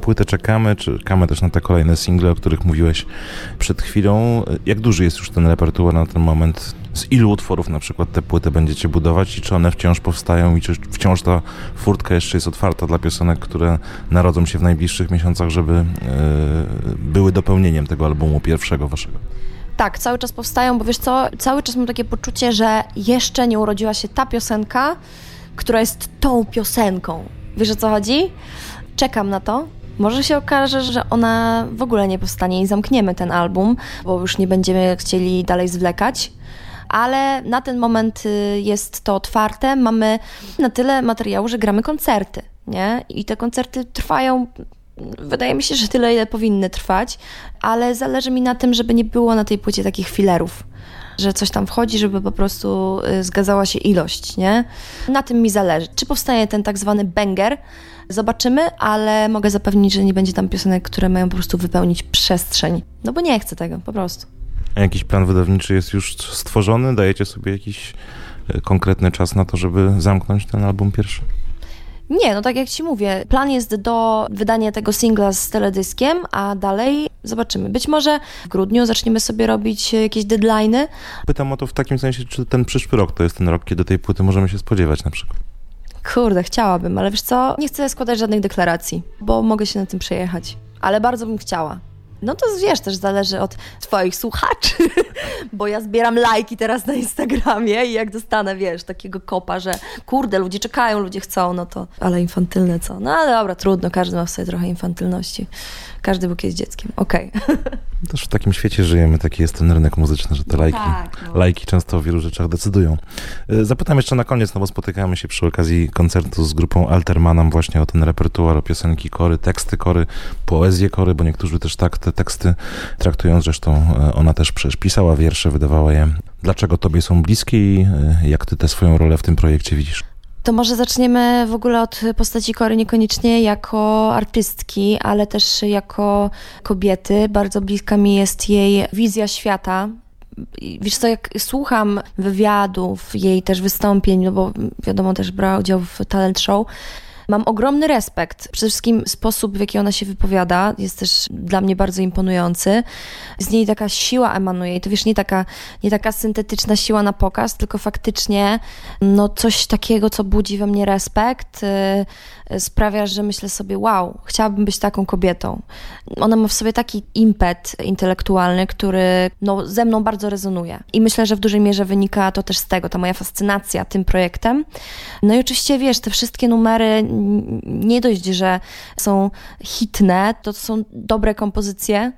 płytę czekamy, czekamy też na te kolejne single, o których mówiłeś przed chwilą. Jak duży jest już ten repertuar na ten moment? Z ilu utworów na przykład te płyty będziecie budować i czy one wciąż powstają i czy wciąż ta furtka jeszcze jest otwarta dla piosenek, które narodzą się w najbliższych miesiącach, żeby e, były dopełnieniem tego albumu pierwszego waszego? Tak, cały czas powstają, bo wiesz co, cały czas mam takie poczucie, że jeszcze nie urodziła się ta piosenka, która jest tą piosenką. Wiesz o co chodzi? Czekam na to. Może się okaże, że ona w ogóle nie powstanie i zamkniemy ten album, bo już nie będziemy chcieli dalej zwlekać. Ale na ten moment y, jest to otwarte. Mamy na tyle materiału, że gramy koncerty, nie? I te koncerty trwają Wydaje mi się, że tyle, ile powinny trwać, ale zależy mi na tym, żeby nie było na tej płycie takich filerów, że coś tam wchodzi, żeby po prostu y, zgadzała się ilość, nie? Na tym mi zależy. Czy powstanie ten tak zwany banger? Zobaczymy, ale mogę zapewnić, że nie będzie tam piosenek, które mają po prostu wypełnić przestrzeń. No bo nie chcę tego, po prostu. A jakiś plan wydawniczy jest już stworzony? Dajecie sobie jakiś e, konkretny czas na to, żeby zamknąć ten album pierwszy? Nie, no tak jak ci mówię, plan jest do wydania tego singla z teledyskiem, a dalej zobaczymy. Być może w grudniu zaczniemy sobie robić jakieś deadlines. Pytam o to w takim sensie, czy ten przyszły rok to jest ten rok, kiedy tej płyty możemy się spodziewać na przykład. Kurde, chciałabym, ale wiesz co, nie chcę składać żadnych deklaracji, bo mogę się na tym przejechać. Ale bardzo bym chciała. No to wiesz, też zależy od twoich słuchaczy, [LAUGHS] bo ja zbieram lajki teraz na Instagramie i jak dostanę, wiesz, takiego kopa, że kurde, ludzie czekają, ludzie chcą, no to ale infantylne co? No ale dobra, trudno, każdy ma w sobie trochę infantylności. Każdy był kiedyś dzieckiem, okej. Okay. [LAUGHS] Też w takim świecie żyjemy, taki jest ten rynek muzyczny, że te lajki, Tak, no. lajki często o wielu rzeczach decydują. Y, Zapytam jeszcze na koniec, no bo spotykamy się przy okazji koncertu z grupą Altermanam właśnie o ten repertuar, o piosenki kory, teksty kory, poezję kory, bo niektórzy też tak te teksty traktują, zresztą e, ona też przecież pisała wiersze, wydawała je. Dlaczego tobie są bliskie i y, jak ty tę swoją rolę w tym projekcie widzisz? To może zaczniemy w ogóle od postaci Kory niekoniecznie jako artystki, ale też jako kobiety. Bardzo bliska mi jest jej wizja świata. Wiesz co, jak słucham wywiadów, jej też wystąpień, no bo wiadomo też brała udział w talent show, Mam ogromny respekt. Przede wszystkim sposób, w jaki ona się wypowiada, jest też dla mnie bardzo imponujący. Z niej taka siła emanuje i to wiesz, nie taka, nie taka syntetyczna siła na pokaz, tylko faktycznie no, coś takiego, co budzi we mnie respekt, yy, sprawia, że myślę sobie, wow, chciałabym być taką kobietą. Ona ma w sobie taki impet intelektualny, który no, ze mną bardzo rezonuje. I myślę, że w dużej mierze wynika to też z tego, ta moja fascynacja tym projektem. No i oczywiście, wiesz, te wszystkie numery nie dość, że są hitne, to są dobre kompozycje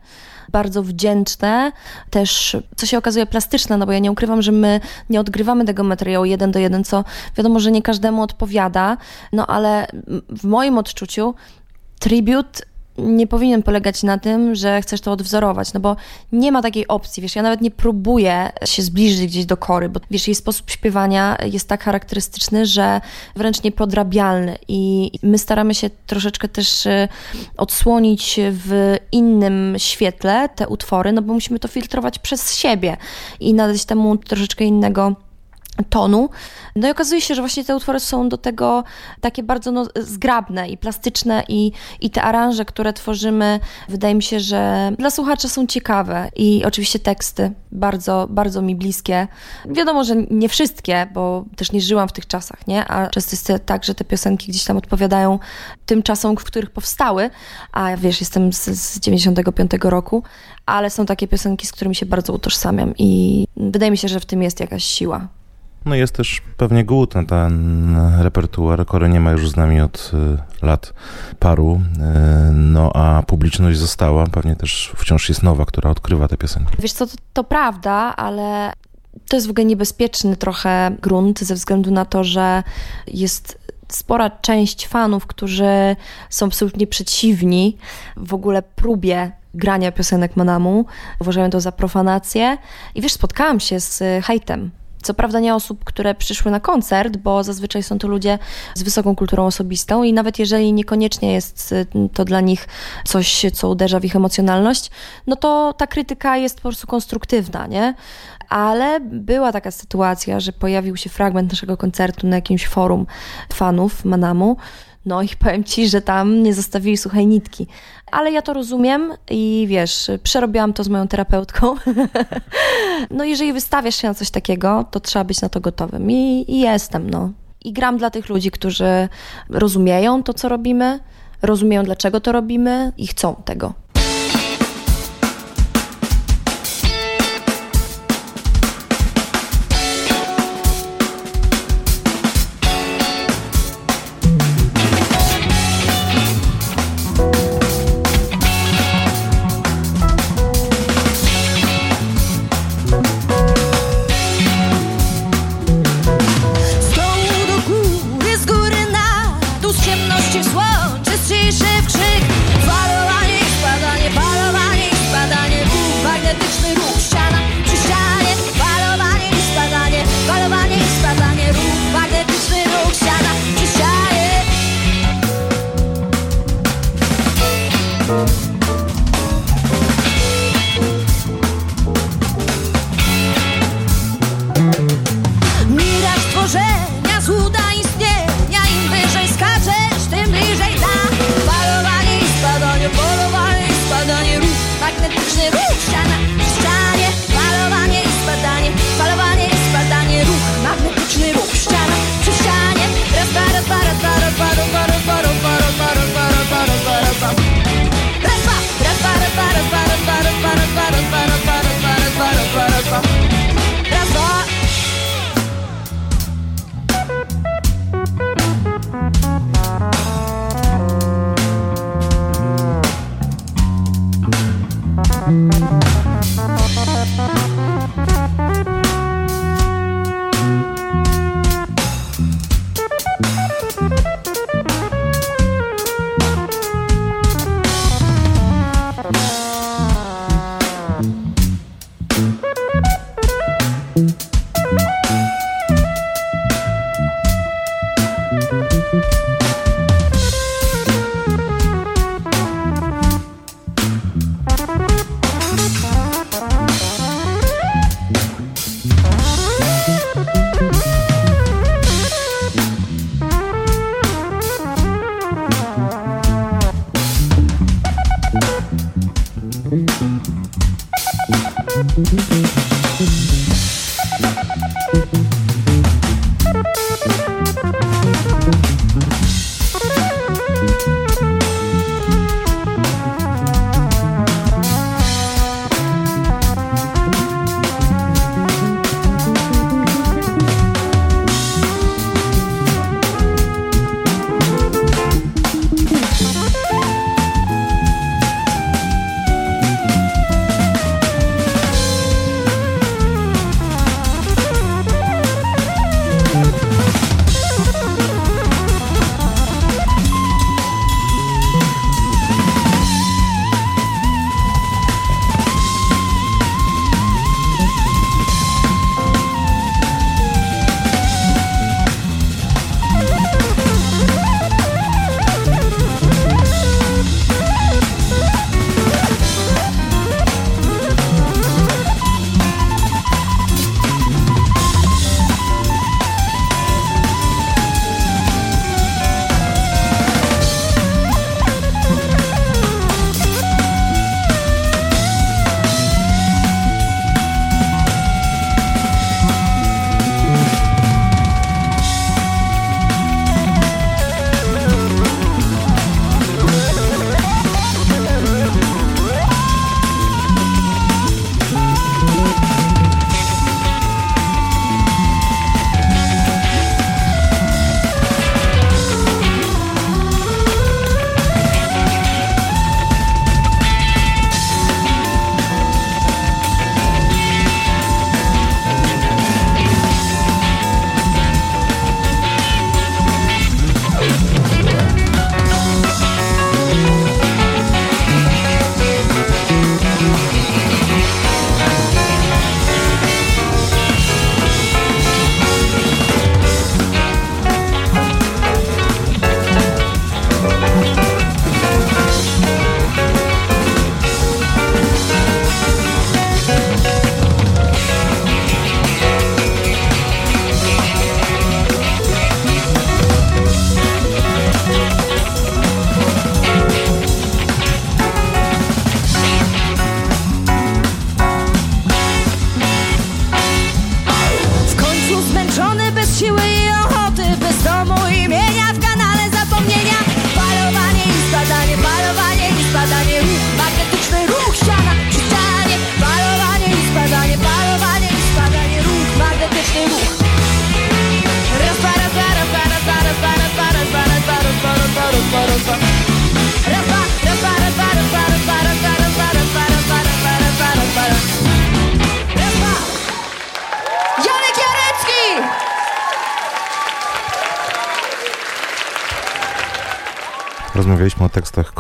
bardzo wdzięczne, też co się okazuje plastyczne, no bo ja nie ukrywam, że my nie odgrywamy tego materiału jeden do jeden, co wiadomo, że nie każdemu odpowiada, no ale w moim odczuciu tribut nie powinien polegać na tym, że chcesz to odwzorować, no bo nie ma takiej opcji, wiesz, ja nawet nie próbuję się zbliżyć gdzieś do kory, bo wiesz, jej sposób śpiewania jest tak charakterystyczny, że wręcz niepodrabialny i my staramy się troszeczkę też e, odsłonić w innym świetle te utwory, no bo musimy to filtrować przez siebie i nadać temu troszeczkę innego tonu. No i okazuje się, że właśnie te utwory są do tego takie bardzo no, zgrabne i plastyczne i, i te aranże, które tworzymy, wydaje mi się, że dla słuchacza są ciekawe i oczywiście teksty bardzo, bardzo mi bliskie. Wiadomo, że nie wszystkie, bo też nie żyłam w tych czasach, nie? A często jest tak, że te piosenki gdzieś tam odpowiadają tym czasom, w których powstały, a wiesz, jestem z, z 95 roku, ale są takie piosenki, z którymi się bardzo utożsamiam i wydaje mi się, że w tym jest jakaś siła. No jest też pewnie głód na ten repertuar. Kory nie ma już z nami od y, lat paru, y, no a publiczność została, pewnie też wciąż jest nowa, która odkrywa te piosenki. Wiesz co, to, to prawda, ale to jest w ogóle niebezpieczny trochę grunt ze względu na to, że jest spora część fanów, którzy są absolutnie przeciwni w ogóle próbie grania piosenek Manamu, uważają to za profanację. I wiesz, spotkałam się z hejtem co prawda nie osób, które przyszły na koncert, bo zazwyczaj są to ludzie z wysoką kulturą osobistą i nawet jeżeli niekoniecznie jest y, to dla nich coś, co uderza w ich emocjonalność, no to ta krytyka jest po prostu konstruktywna, nie? ale była taka sytuacja, że pojawił się fragment naszego koncertu na jakimś forum fanów Manamu. No i powiem ci, że tam nie zostawili suchej nitki ale ja to rozumiem i wiesz, przerobiłam to z moją terapeutką. [LAUGHS] no jeżeli wystawiasz się na coś takiego, to trzeba być na to gotowym i, i jestem, no. I gram dla tych ludzi, którzy rozumieją to, co robimy, rozumieją, dlaczego to robimy i chcą tego.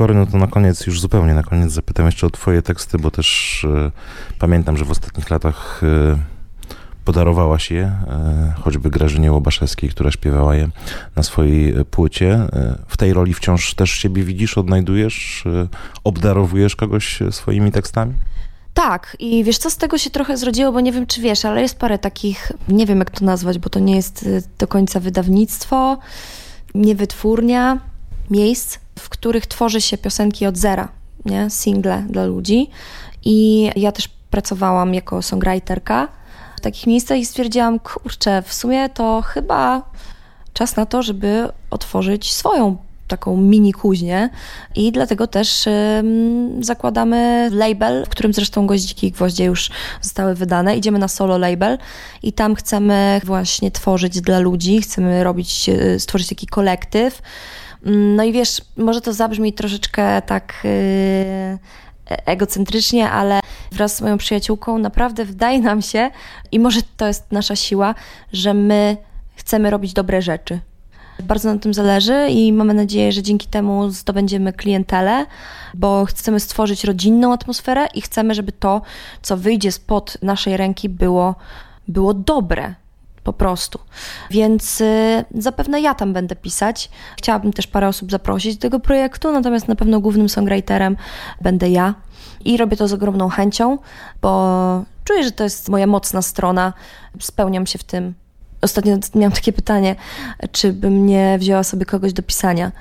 Kory, no to na koniec, już zupełnie na koniec zapytam jeszcze o twoje teksty, bo też e, pamiętam, że w ostatnich latach e, podarowałaś je, choćby Grażynie Łobaszewskiej, która śpiewała je na swojej płycie. E, w tej roli wciąż też siebie widzisz, odnajdujesz, obdarowujesz kogoś swoimi tekstami? Tak, i wiesz co, z tego się trochę zrodziło, bo nie wiem, czy wiesz, ale jest parę takich, nie wiem jak to nazwać, bo to nie jest y, do końca wydawnictwo, nie wytwórnia, miejsc, w których tworzy się piosenki od zera, nie? Single dla ludzi. I ja też pracowałam jako songwriterka w takich miejscach i stwierdziłam, kurczę, w sumie to chyba czas na to, żeby otworzyć swoją taką mini kuźnię i dlatego też ym, zakładamy label, w którym zresztą Goździki i Gwoździe już zostały wydane. Idziemy na solo label i tam chcemy właśnie tworzyć dla ludzi, chcemy robić, y, stworzyć taki kolektyw. No i wiesz, może to zabrzmi troszeczkę tak yy, egocentrycznie, ale wraz z moją przyjaciółką naprawdę wydaje nam się, i może to jest nasza siła, że my chcemy robić dobre rzeczy. Bardzo nam tym zależy i mamy nadzieję, że dzięki temu zdobędziemy klientelę, bo chcemy stworzyć rodzinną atmosferę i chcemy, żeby to, co wyjdzie spod naszej ręki, było, było dobre. Po prostu. Więc y, zapewne ja tam będę pisać. Chciałabym też parę osób zaprosić do tego projektu, natomiast na pewno głównym songwriterem będę ja. I robię to z ogromną chęcią, bo czuję, że to jest moja mocna strona. Spełniam się w tym Ostatnio miałam takie pytanie, czy bym nie wzięła sobie kogoś do pisania.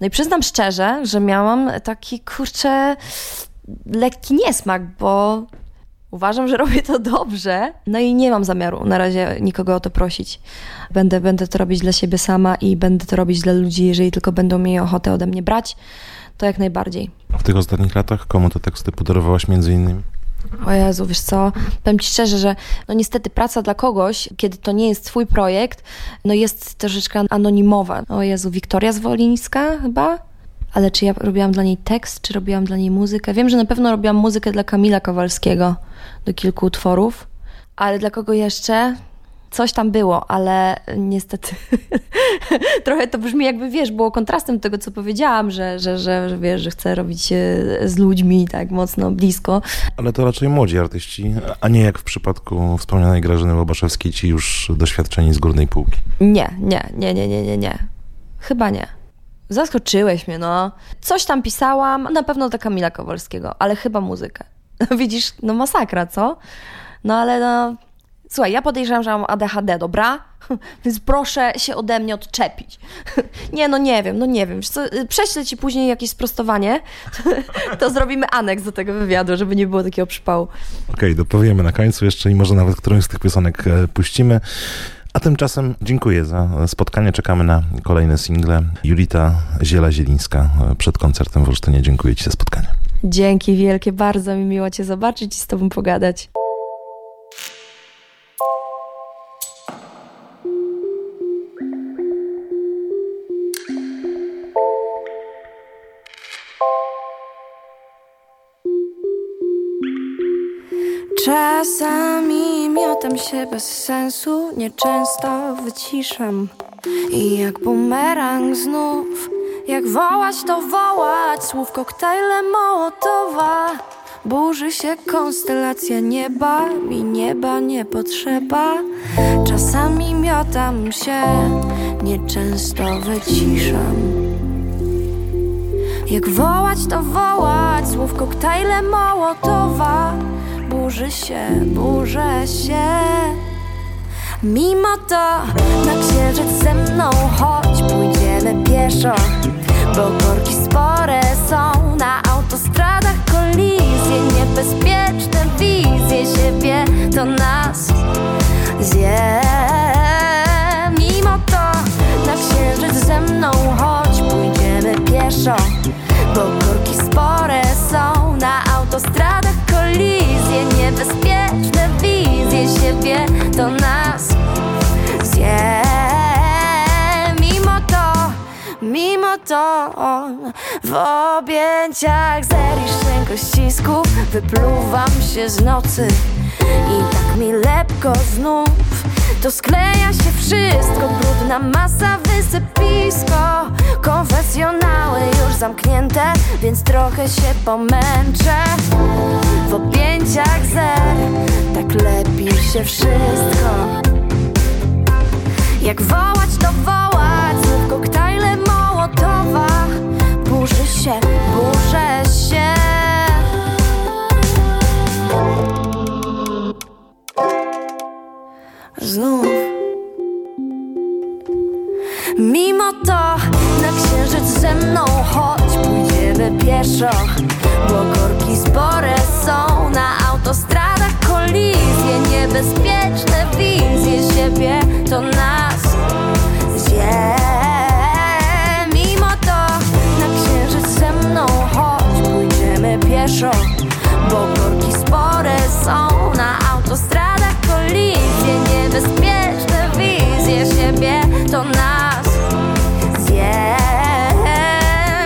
No i przyznam szczerze, że miałam taki kurczę lekki niesmak, bo uważam, że robię to dobrze. No i nie mam zamiaru na razie nikogo o to prosić. Będę, będę to robić dla siebie sama i będę to robić dla ludzi, jeżeli tylko będą mieli ochotę ode mnie brać, to jak najbardziej. W tych ostatnich latach komu te teksty podarowałaś między innymi? O Jezu, wiesz co, powiem Ci szczerze, że no niestety praca dla kogoś, kiedy to nie jest Twój projekt, no jest troszeczkę anonimowa. O Jezu, Wiktoria Zwolińska chyba? Ale czy ja robiłam dla niej tekst, czy robiłam dla niej muzykę? Wiem, że na pewno robiłam muzykę dla Kamila Kowalskiego do kilku utworów, ale dla kogo jeszcze? coś tam było, ale niestety [LAUGHS] trochę to brzmi jakby, wiesz, było kontrastem tego, co powiedziałam, że, że, że, że wiesz, że chcę robić z ludźmi tak mocno blisko. Ale to raczej młodzi artyści, a nie jak w przypadku wspomnianej Grażyny Łobaszewskiej, ci już doświadczeni z górnej półki. Nie, nie, nie, nie, nie, nie, nie. Chyba nie. Zaskoczyłeś mnie, no. Coś tam pisałam, na pewno do Kamila Kowalskiego, ale chyba muzykę. [LAUGHS] Widzisz, no masakra, co? No ale no Słuchaj, ja podejrzewam, że mam ADHD, dobra? [LAUGHS] Więc proszę się ode mnie odczepić. [LAUGHS] Nie, no nie wiem, no nie wiem. Prześlę ci później jakieś sprostowanie, to zrobimy aneks do tego wywiadu, żeby nie było takiego przypału. Okej, okay, dopowiemy na końcu jeszcze i może nawet którąś z tych piosenek e, puścimy. A tymczasem dziękuję za spotkanie. Czekamy na kolejne single. Julita Ziela-Zielińska e, przed koncertem w Olsztynie. Dziękuję Ci za spotkanie. Dzięki wielkie, bardzo mi miło Cię zobaczyć i z Tobą pogadać. Czasami miotam się bez sensu, nieczęsto wyciszam. I jak bumerang znów, jak wołać to wołać Słów koktajle Mołotowa. Burzy się konstelacja nieba, mi nieba nie potrzeba. Czasami miotam się, nieczęsto wyciszam. Jak wołać to wołać, słów koktajle Mołotowa burzy się, burzę się. Mimo to na księżyc ze mną chodź, pójdziemy pieszo Bo korki spore są. Na autostradach kolizje Niebezpieczne wizje siebie to nas zje. Mimo to na księżyc ze mną chodź, pójdziemy pieszo Bo korki spore są. Na autostradach kolizje Niebezpieczne wizje siebie to nas. Zje Mimo to, mimo to W objęciach zerisz ścisków Wypluwam się z nocy I tak mi lepko znów to skleja się wszystko Brudna masa, wysypisko. Konfesjonały już zamknięte Więc trochę się pomęczę. W objęciach zer Tak lepi się wszystko. Jak wołać to wołać Znów koktajle Mołotowa. Burzy się, burzę się Znów. Mimo to na księżyc ze mną chodź Pójdziemy pieszo. Bo korki spore są Na autostradach kolizje Niebezpieczne wizje siebie To nas zje. Mimo to na księżyc ze mną chodź Pójdziemy pieszo. Bo korki spore są Na autostradach kolizje Niebezpieczne wizje siebie To nas zje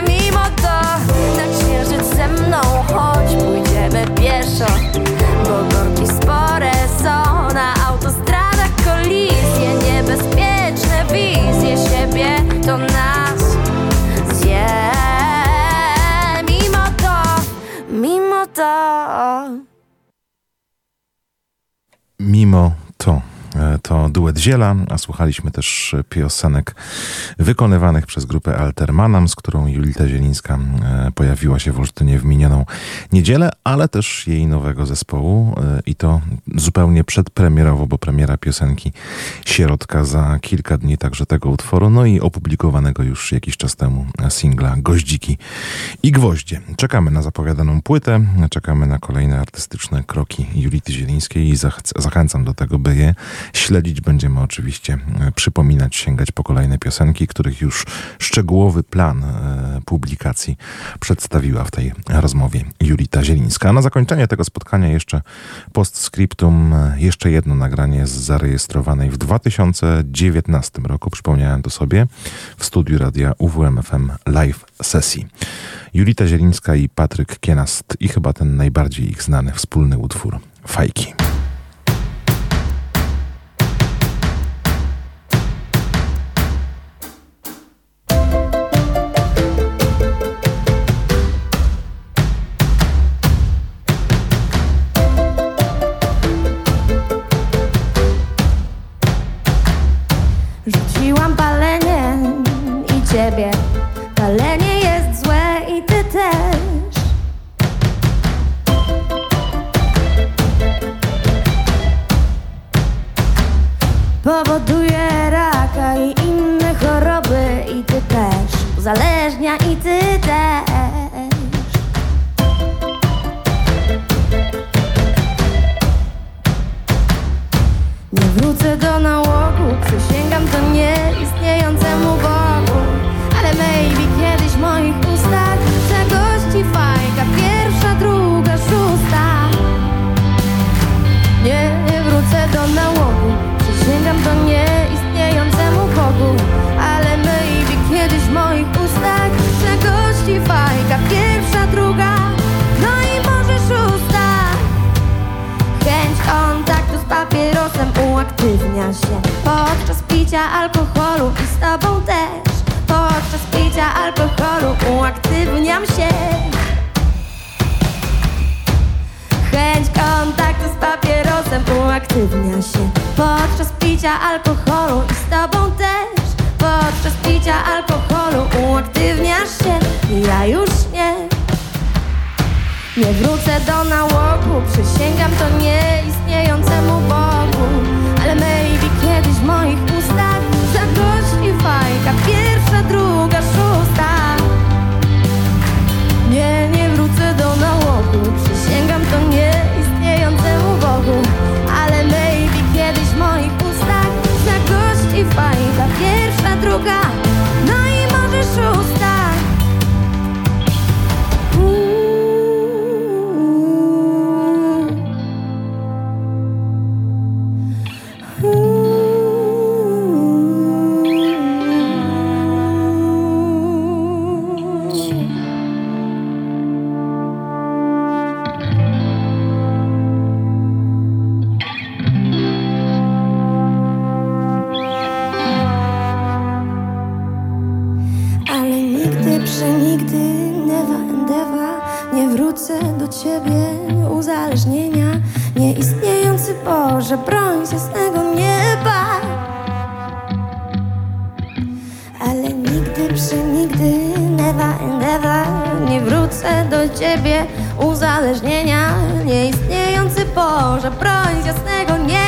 Mimo to na księżyc ze mną chodź Pójdziemy pieszo to duet Ziela, a słuchaliśmy też piosenek wykonywanych przez grupę Altermanam, z którą Julita Zielińska e, pojawiła się w Olsztynie w minioną niedzielę, ale też jej nowego zespołu e, i to zupełnie przedpremierowo, bo premiera piosenki Sierotka za kilka dni także tego utworu, no i opublikowanego już jakiś czas temu singla Goździki i Gwoździe. Czekamy na zapowiadaną płytę, czekamy na kolejne artystyczne kroki Julity Zielińskiej i zach zachęcam do tego, by je śledzić. Będziemy oczywiście e, przypominać, sięgać po kolejne piosenki, których już szczegółowy plan e, publikacji przedstawiła w tej rozmowie Julita Zielińska. A na zakończenie tego spotkania jeszcze postscriptum, e, jeszcze jedno nagranie z zarejestrowanej w 2019 roku, przypomniałem to sobie, w studiu radia UWMFM live sesji. Julita Zielińska i Patryk Kienast i chyba ten najbardziej ich znany wspólny utwór Fajki. Nie wrócę do nałogu, przysięgam to nieistniejącemu Bogu. Ale maybe kiedyś w moich ustach zagości fajka. Pierwsza, druga, szósta ciebie, uzależnienia Nieistniejący Boże, broń z jasnego nieba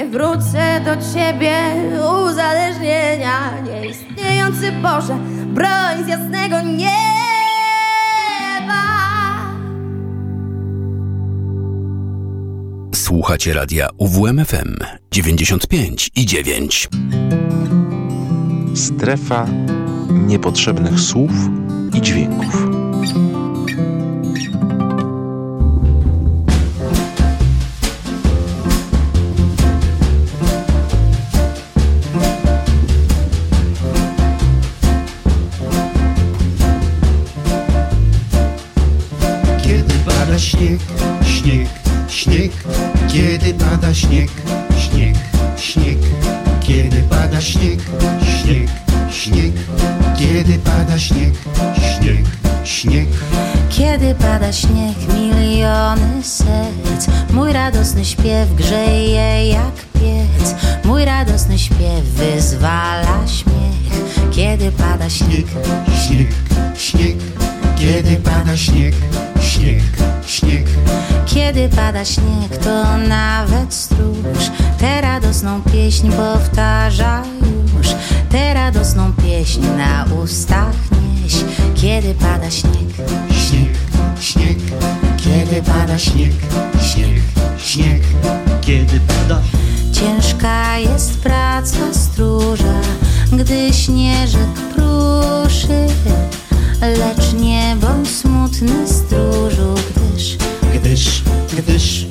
Nie wrócę do ciebie, uzależnienia Nieistniejący Boże, broń z jasnego nieba Słuchacie radia UWMFM 95 i 9. Strefa niepotrzebnych słów i dźwięków. Śnieg Kiedy pada śnieg, śnieg, śnieg Kiedy pada śnieg, śnieg, śnieg Kiedy pada śnieg, śnieg, śnieg. Kiedy pada śnieg, miliony serc. Mój radosny śpiew grzeje jak piec. Mój radosny śpiew wyzwala śmiech. Kiedy pada śnieg, śnieg, śnieg Kiedy pada śnieg, śnieg, śnieg. Kiedy pada śnieg, to nawet stróż. Tę radosną pieśń powtarza już. Tę radosną pieśń na ustach nieś. Kiedy pada śnieg Śnieg, śnieg. Kiedy pada śnieg, śnieg, śnieg. Kiedy pada Ciężka jest praca stróża Gdy śnieżek pruszy Lecz nie bądź smutny stróżu Gdyż, Gdyż, gdyż.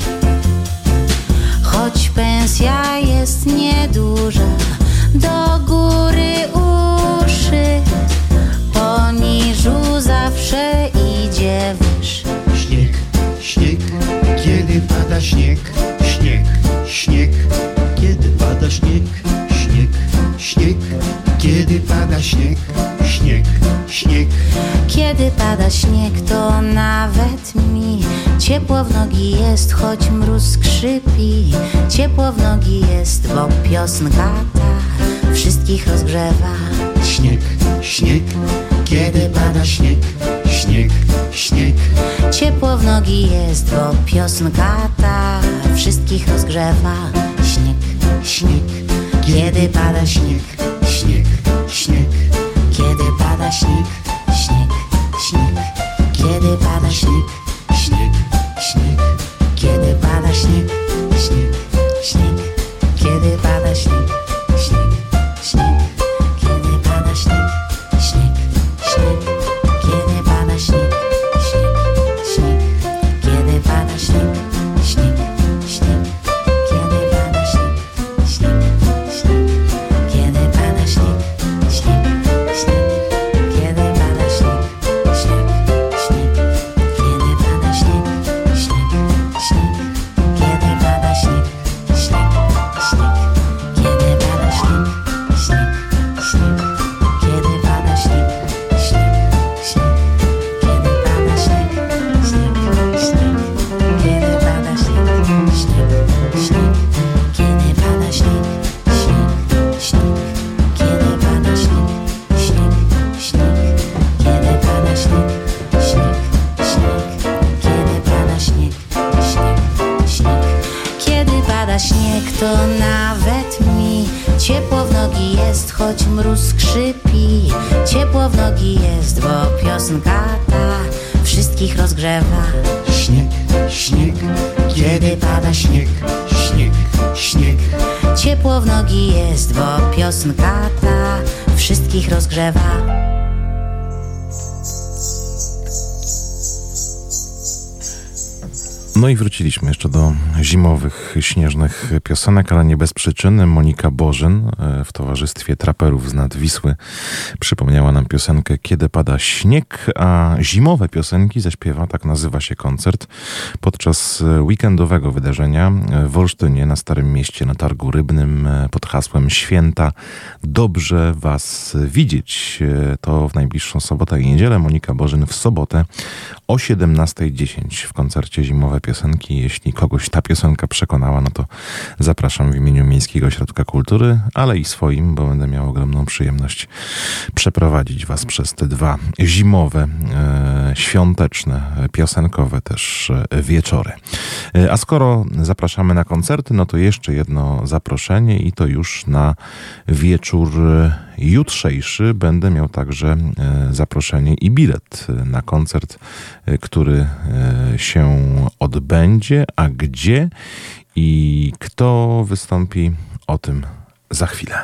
Choć pensja jest nieduża Do góry uszy Poniżu zawsze idzie wyż. Śnieg, śnieg Kiedy pada śnieg, śnieg, śnieg Kiedy pada śnieg, śnieg, śnieg Kiedy pada śnieg, śnieg, śnieg Kiedy pada śnieg, to nawet mi ciepło w nogi jest, choć mróz skrzypi. Ciepło w nogi jest, bo piosenka ta wszystkich rozgrzewa. Śnieg, śnieg Kiedy pada śnieg, śnieg, śnieg Ciepło w nogi jest, bo piosenka ta wszystkich rozgrzewa. Śnieg, śnieg, kiedy pada śnieg, śnieg, śnieg pada śnieg, śnieg, śnieg, kiedy pada śnieg, śnieg, śnieg. Kiedy pada śnieg, śnieg, śnieg, kiedy pada śnieg, Nogi jest, bo piosenka ta Wszystkich rozgrzewa. Śnieg, śnieg, kiedy pada śnieg Śnieg, śnieg. Ciepło w nogi jest, bo piosenka ta Wszystkich rozgrzewa No i wróciliśmy jeszcze do zimowych, śnieżnych piosenek, ale nie bez przyczyny. Monika Bożyn e, w towarzystwie traperów z nad Wisły przypomniała nam piosenkę Kiedy pada śnieg, a zimowe piosenki zaśpiewa, tak nazywa się koncert, podczas weekendowego wydarzenia w Olsztynie na Starym Mieście na Targu Rybnym e, pod hasłem Święta. Dobrze Was widzieć. E, to w najbliższą sobotę i niedzielę. Monika Bożyn w sobotę o 17.10 w koncercie Zimowe Piosenki. Jeśli kogoś ta piosenka przekonała, no to zapraszam w imieniu Miejskiego Ośrodka Kultury, ale i swoim, bo będę miał ogromną przyjemność przeprowadzić Was przez te dwa zimowe, e, świąteczne, piosenkowe też e, wieczory. E, a skoro zapraszamy na koncerty, no to jeszcze jedno zaproszenie i to już na wieczór jutrzejszy będę miał także e, zaproszenie i bilet na koncert, e, który e, się odbędzie, a gdzie i kto wystąpi, o tym za chwilę.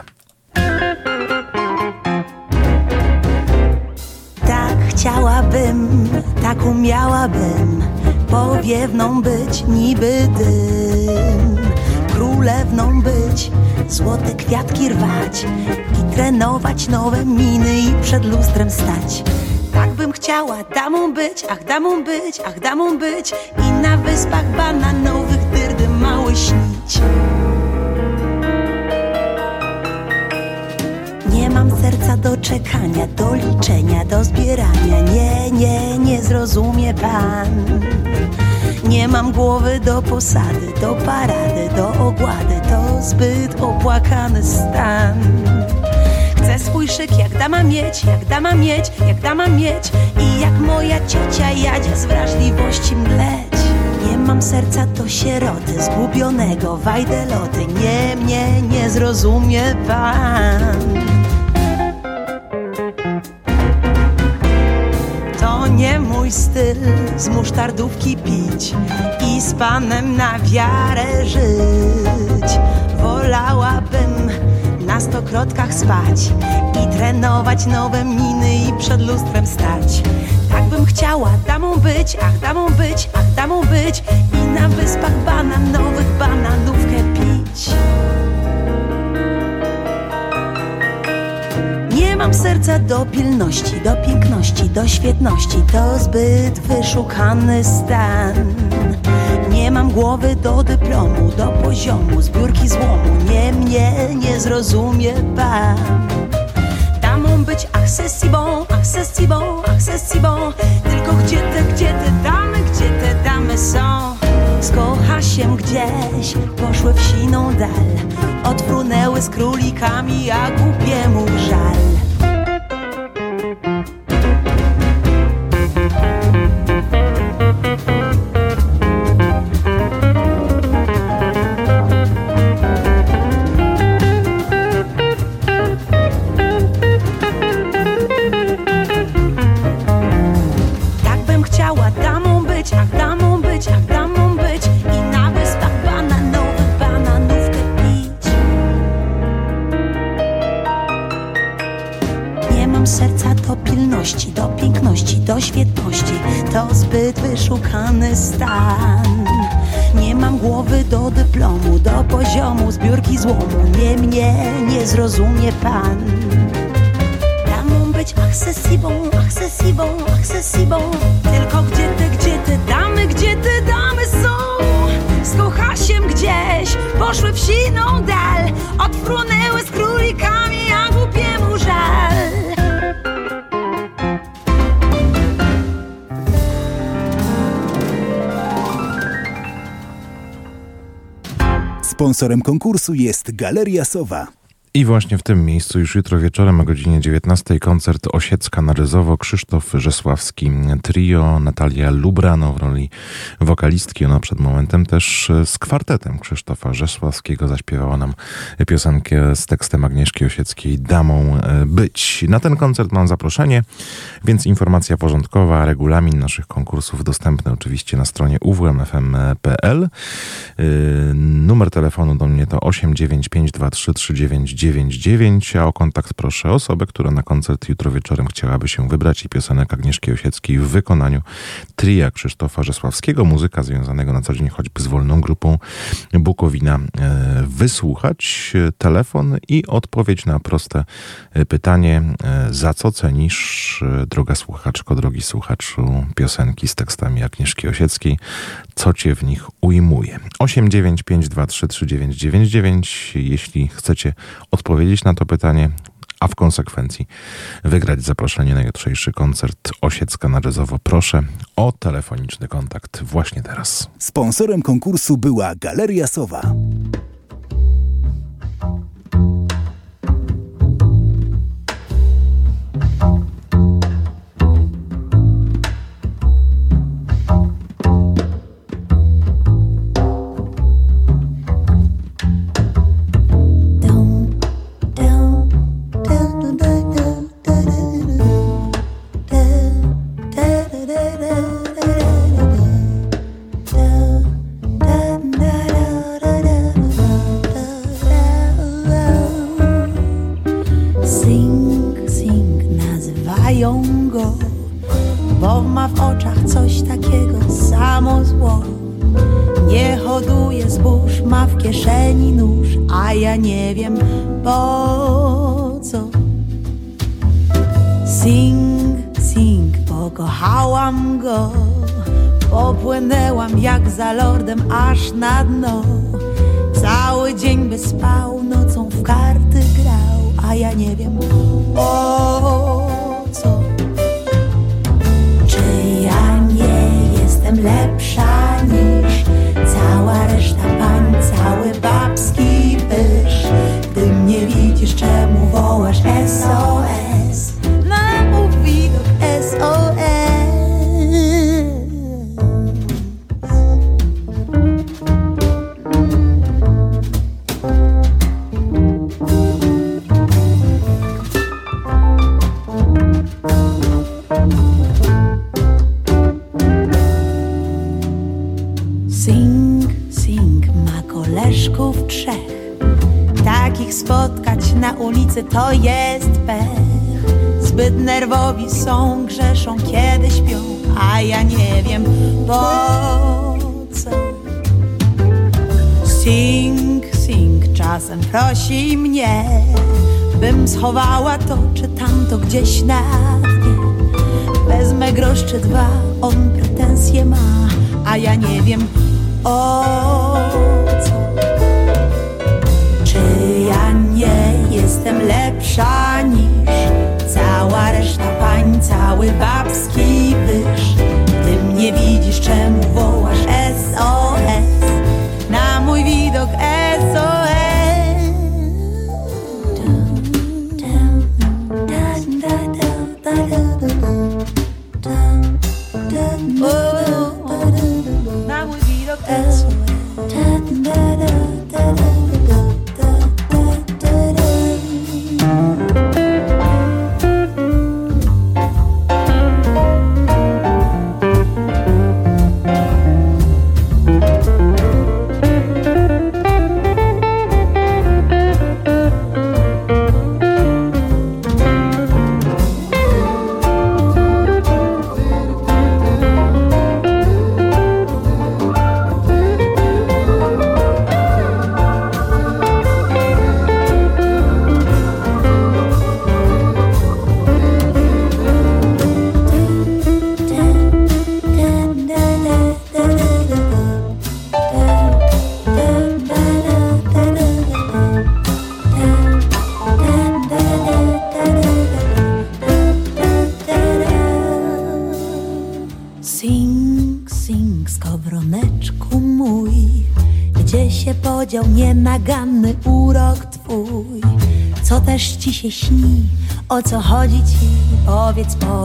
Tak chciałabym, tak umiałabym Powiewną być niby dym Królewną być, złote kwiatki rwać I trenować nowe miny i przed lustrem stać. Tak bym chciała damą być, ach damą być, ach damą być I na wyspach bananowych dyrdy mały śnić mam serca do czekania, do liczenia, do zbierania. Nie, nie, nie zrozumie pan. Nie mam głowy do posady, do parady, do ogłady. To zbyt opłakany stan. Chcę swój szyk jak dama mieć, jak dama mieć, jak dama mieć. I jak moja ciocia Jadzia z wrażliwości mleć. Nie mam serca do sieroty, zgubionego wajdeloty. Nie, mnie nie zrozumie pan. Nie mój styl z musztardówki pić i z panem na wiarę żyć. Wolałabym na stokrotkach spać i trenować nowe miny i przed lustrem stać. Tak bym chciała damą być, ach damą być, ach damą być i na wyspach bananowych bananówkę pić. Mam serca do pilności, do piękności, do świetności. To zbyt wyszukany stan. Nie mam głowy do dyplomu, do poziomu, zbiórki złomu. Nie mnie nie zrozumie pan. Damą być accessibą, accessibą, accessibą. Tylko gdzie te, gdzie te damy, gdzie te damy są? Skocha się gdzieś, poszły w siną dal. Odfrunęły z królikami, a głupiemu żal. Nie mnie nie zrozumie pan Damą być accessibą, accessibą, accessibą Tylko gdzie te, gdzie te damy, gdzie te damy są? Z kochasiem gdzieś poszły w siną dal Odfrunęły Sponsorem konkursu jest Galeria Sowa. I właśnie w tym miejscu już jutro wieczorem o godzinie 19 koncert Osiecka na Ryzowo, Krzysztof Rzesławski Trio, Natalia Lubrano w roli wokalistki. Ona przed momentem też z kwartetem Krzysztofa Rzesławskiego zaśpiewała nam piosenkę z tekstem Agnieszki Osieckiej Damą być. Na ten koncert mam zaproszenie, więc informacja porządkowa, regulamin naszych konkursów dostępny oczywiście na stronie uwmfm.pl. Numer telefonu do mnie to 8952339 99, a o kontakt proszę osobę, która na koncert jutro wieczorem chciałaby się wybrać i piosenek Agnieszki Osieckiej w wykonaniu tria Krzysztofa Rzesławskiego, muzyka związanego na co dzień choćby z wolną grupą Bukowina, e, wysłuchać. Telefon i odpowiedź na proste e, pytanie, e, za co cenisz, droga słuchaczko, drogi słuchaczu, piosenki z tekstami Agnieszki Osieckiej, co cię w nich ujmuje. 895233999, jeśli chcecie odpowiedzieć na to pytanie, a w konsekwencji wygrać zaproszenie na jutrzejszy koncert Osiecka na. Proszę o telefoniczny kontakt właśnie teraz. Sponsorem konkursu była Galeria Sowa.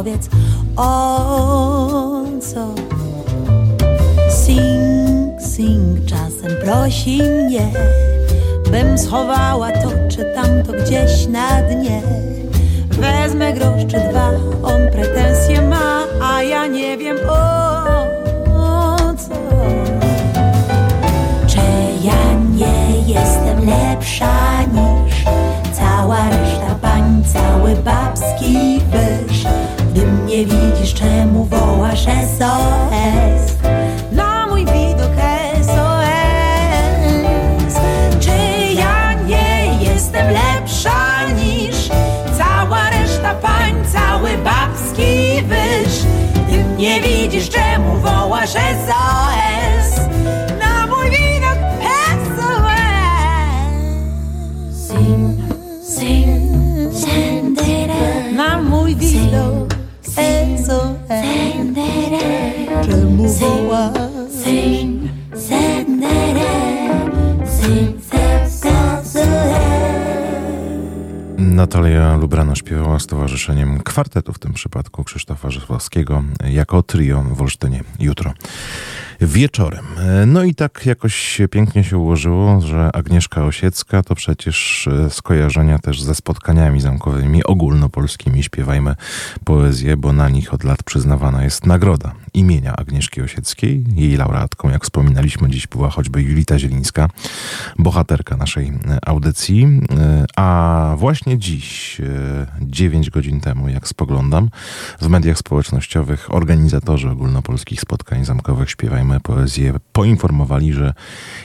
Powiedz, o co. Sing, sing, czasem prosi mnie, bym schowała to czy tamto gdzieś na dnie. Wezmę grosz czy dwa, on pretensje ma, a ja nie wiem o, co. Czy ja nie jestem lepsza niż cała reszta pań, cały babski? Mnie widzisz, czemu wołasz SOS? Na mój widok SOS. Czy ja nie jestem lepsza niż cała reszta pań, cały babski wyż? Gdy mnie widzisz, czemu wołasz SOS? Natalia Lubrano śpiewała z towarzyszeniem kwartetu, w tym przypadku Krzysztofa Rzeszowskiego, jako trio w Olsztynie jutro wieczorem. No i tak jakoś pięknie się ułożyło, że Agnieszka Osiecka to przecież skojarzenia też ze spotkaniami zamkowymi ogólnopolskimi. Śpiewajmy poezję, bo na nich od lat przyznawana jest nagroda imienia Agnieszki Osieckiej. Jej laureatką, jak wspominaliśmy dziś, była choćby Julita Zielińska, bohaterka naszej audycji. A właśnie dziś, 9 godzin temu, jak spoglądam, w mediach społecznościowych organizatorzy ogólnopolskich spotkań zamkowych Śpiewajmy Poezję poinformowali, że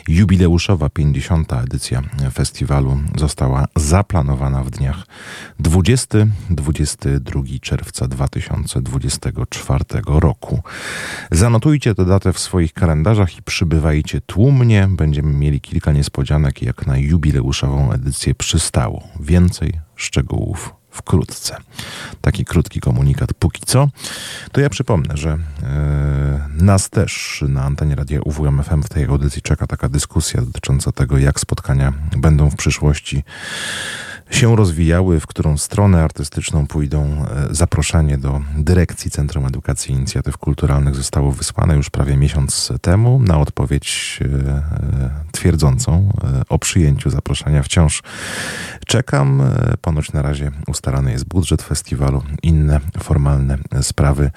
jubileuszowa 50. edycja festiwalu została zaplanowana w dniach 20-22 czerwca 2024 roku. Zanotujcie tę datę w swoich kalendarzach i przybywajcie tłumnie. Będziemy mieli kilka niespodzianek, jak na jubileuszową edycję przystało. Więcej szczegółów wkrótce. Taki krótki komunikat póki co. To ja przypomnę, że yy, nas też na antenie radia UWM FM w tej audycji czeka taka dyskusja dotycząca tego, jak spotkania będą w przyszłości się rozwijały, w którą stronę artystyczną pójdą. Zaproszenie do dyrekcji Centrum Edukacji i Inicjatyw Kulturalnych zostało wysłane już prawie miesiąc temu. Na odpowiedź twierdzącą o przyjęciu zaproszenia wciąż czekam. Ponoć na razie ustalany jest budżet festiwalu, inne formalne sprawy.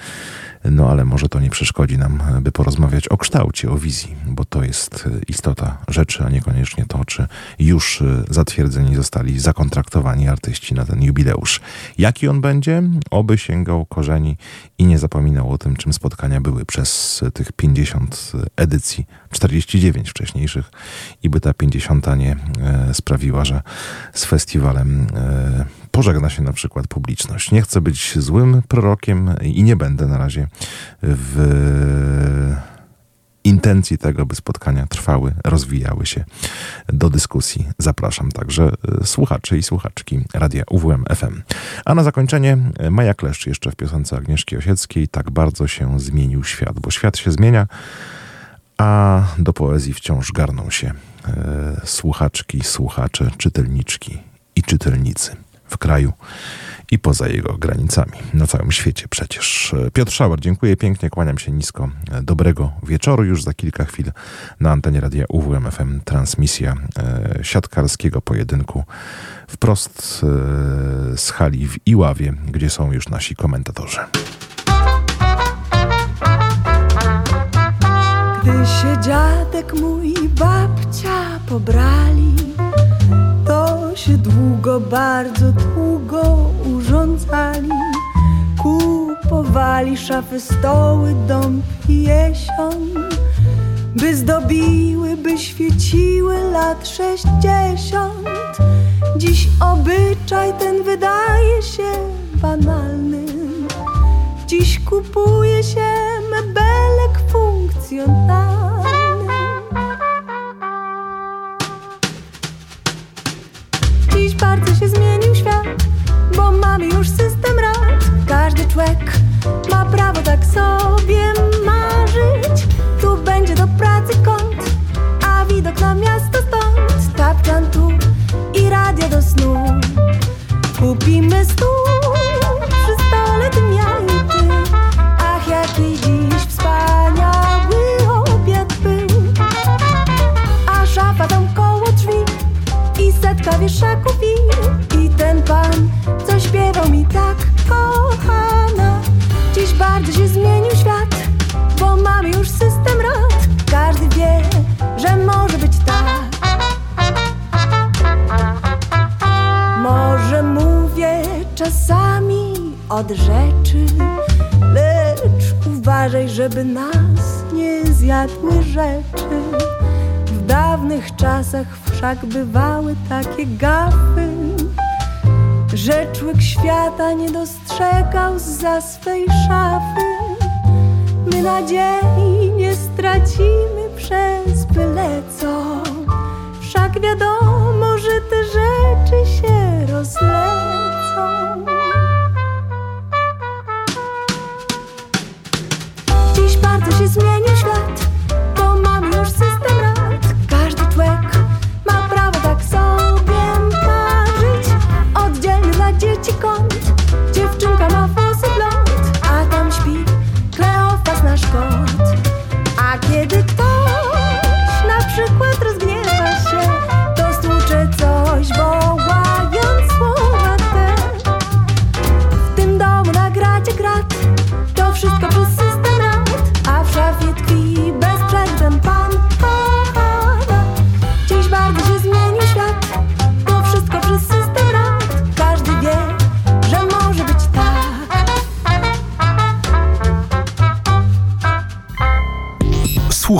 No ale może to nie przeszkodzi nam, by porozmawiać o kształcie, o wizji, bo to jest istota rzeczy, a niekoniecznie to, czy już zatwierdzeni zostali, zakontraktowani artyści na ten jubileusz. Jaki on będzie? Oby sięgał korzeni i nie zapominał o tym, czym spotkania były przez tych 50 edycji, 49 wcześniejszych i by ta 50 nie e, sprawiła, że z festiwalem e, pożegna się na przykład publiczność. Nie chcę być złym prorokiem i nie będę na razie w intencji tego, by spotkania trwały, rozwijały się do dyskusji. Zapraszam także słuchaczy i słuchaczki Radia UWM FM. A na zakończenie Maja Kleszcz jeszcze w piosence Agnieszki Osieckiej Tak bardzo się zmienił świat, bo świat się zmienia, a do poezji wciąż garną się e, słuchaczki, słuchacze, czytelniczki i czytelnicy w kraju i poza jego granicami, na całym świecie przecież. Piotr Szauer, dziękuję pięknie, kłaniam się nisko. Dobrego wieczoru. Już za kilka chwil na antenie radia UWM FM transmisja e, siatkarskiego pojedynku wprost e, z hali w Iławie, gdzie są już nasi komentatorzy. Gdy się dziadek mój i babcia pobrali to się długo, bardzo długo urządzali. Kupowali szafy, stoły, dom i jesion, by zdobiły, by świeciły lat sześćdziesiąt. Dziś obyczaj ten wydaje się banalny. Dziś kupuje się emocjonalny. Dziś bardzo się zmienił świat, bo mamy już system rad. Każdy człowiek ma prawo tak sobie marzyć. Tu będzie do pracy kąt, a widok na miasto stąd. Tapczan tu i radio do snu. Kupimy stół przy stole dnia i ty. Ach, jaki ten pan, co śpiewał mi tak kochana. Dziś bardzo się zmienił świat Bo mamy już system rad. Każdy wie, że może być tak. Może mówię czasami od rzeczy Lecz uważaj, żeby nas nie zjadły rzeczy. W dawnych czasach wszak bywały takie gafy Że człowiek świata nie dostrzegał za swej szafy. My nadziei nie stracimy przez byle co. Wszak wiadomo, że te rzeczy się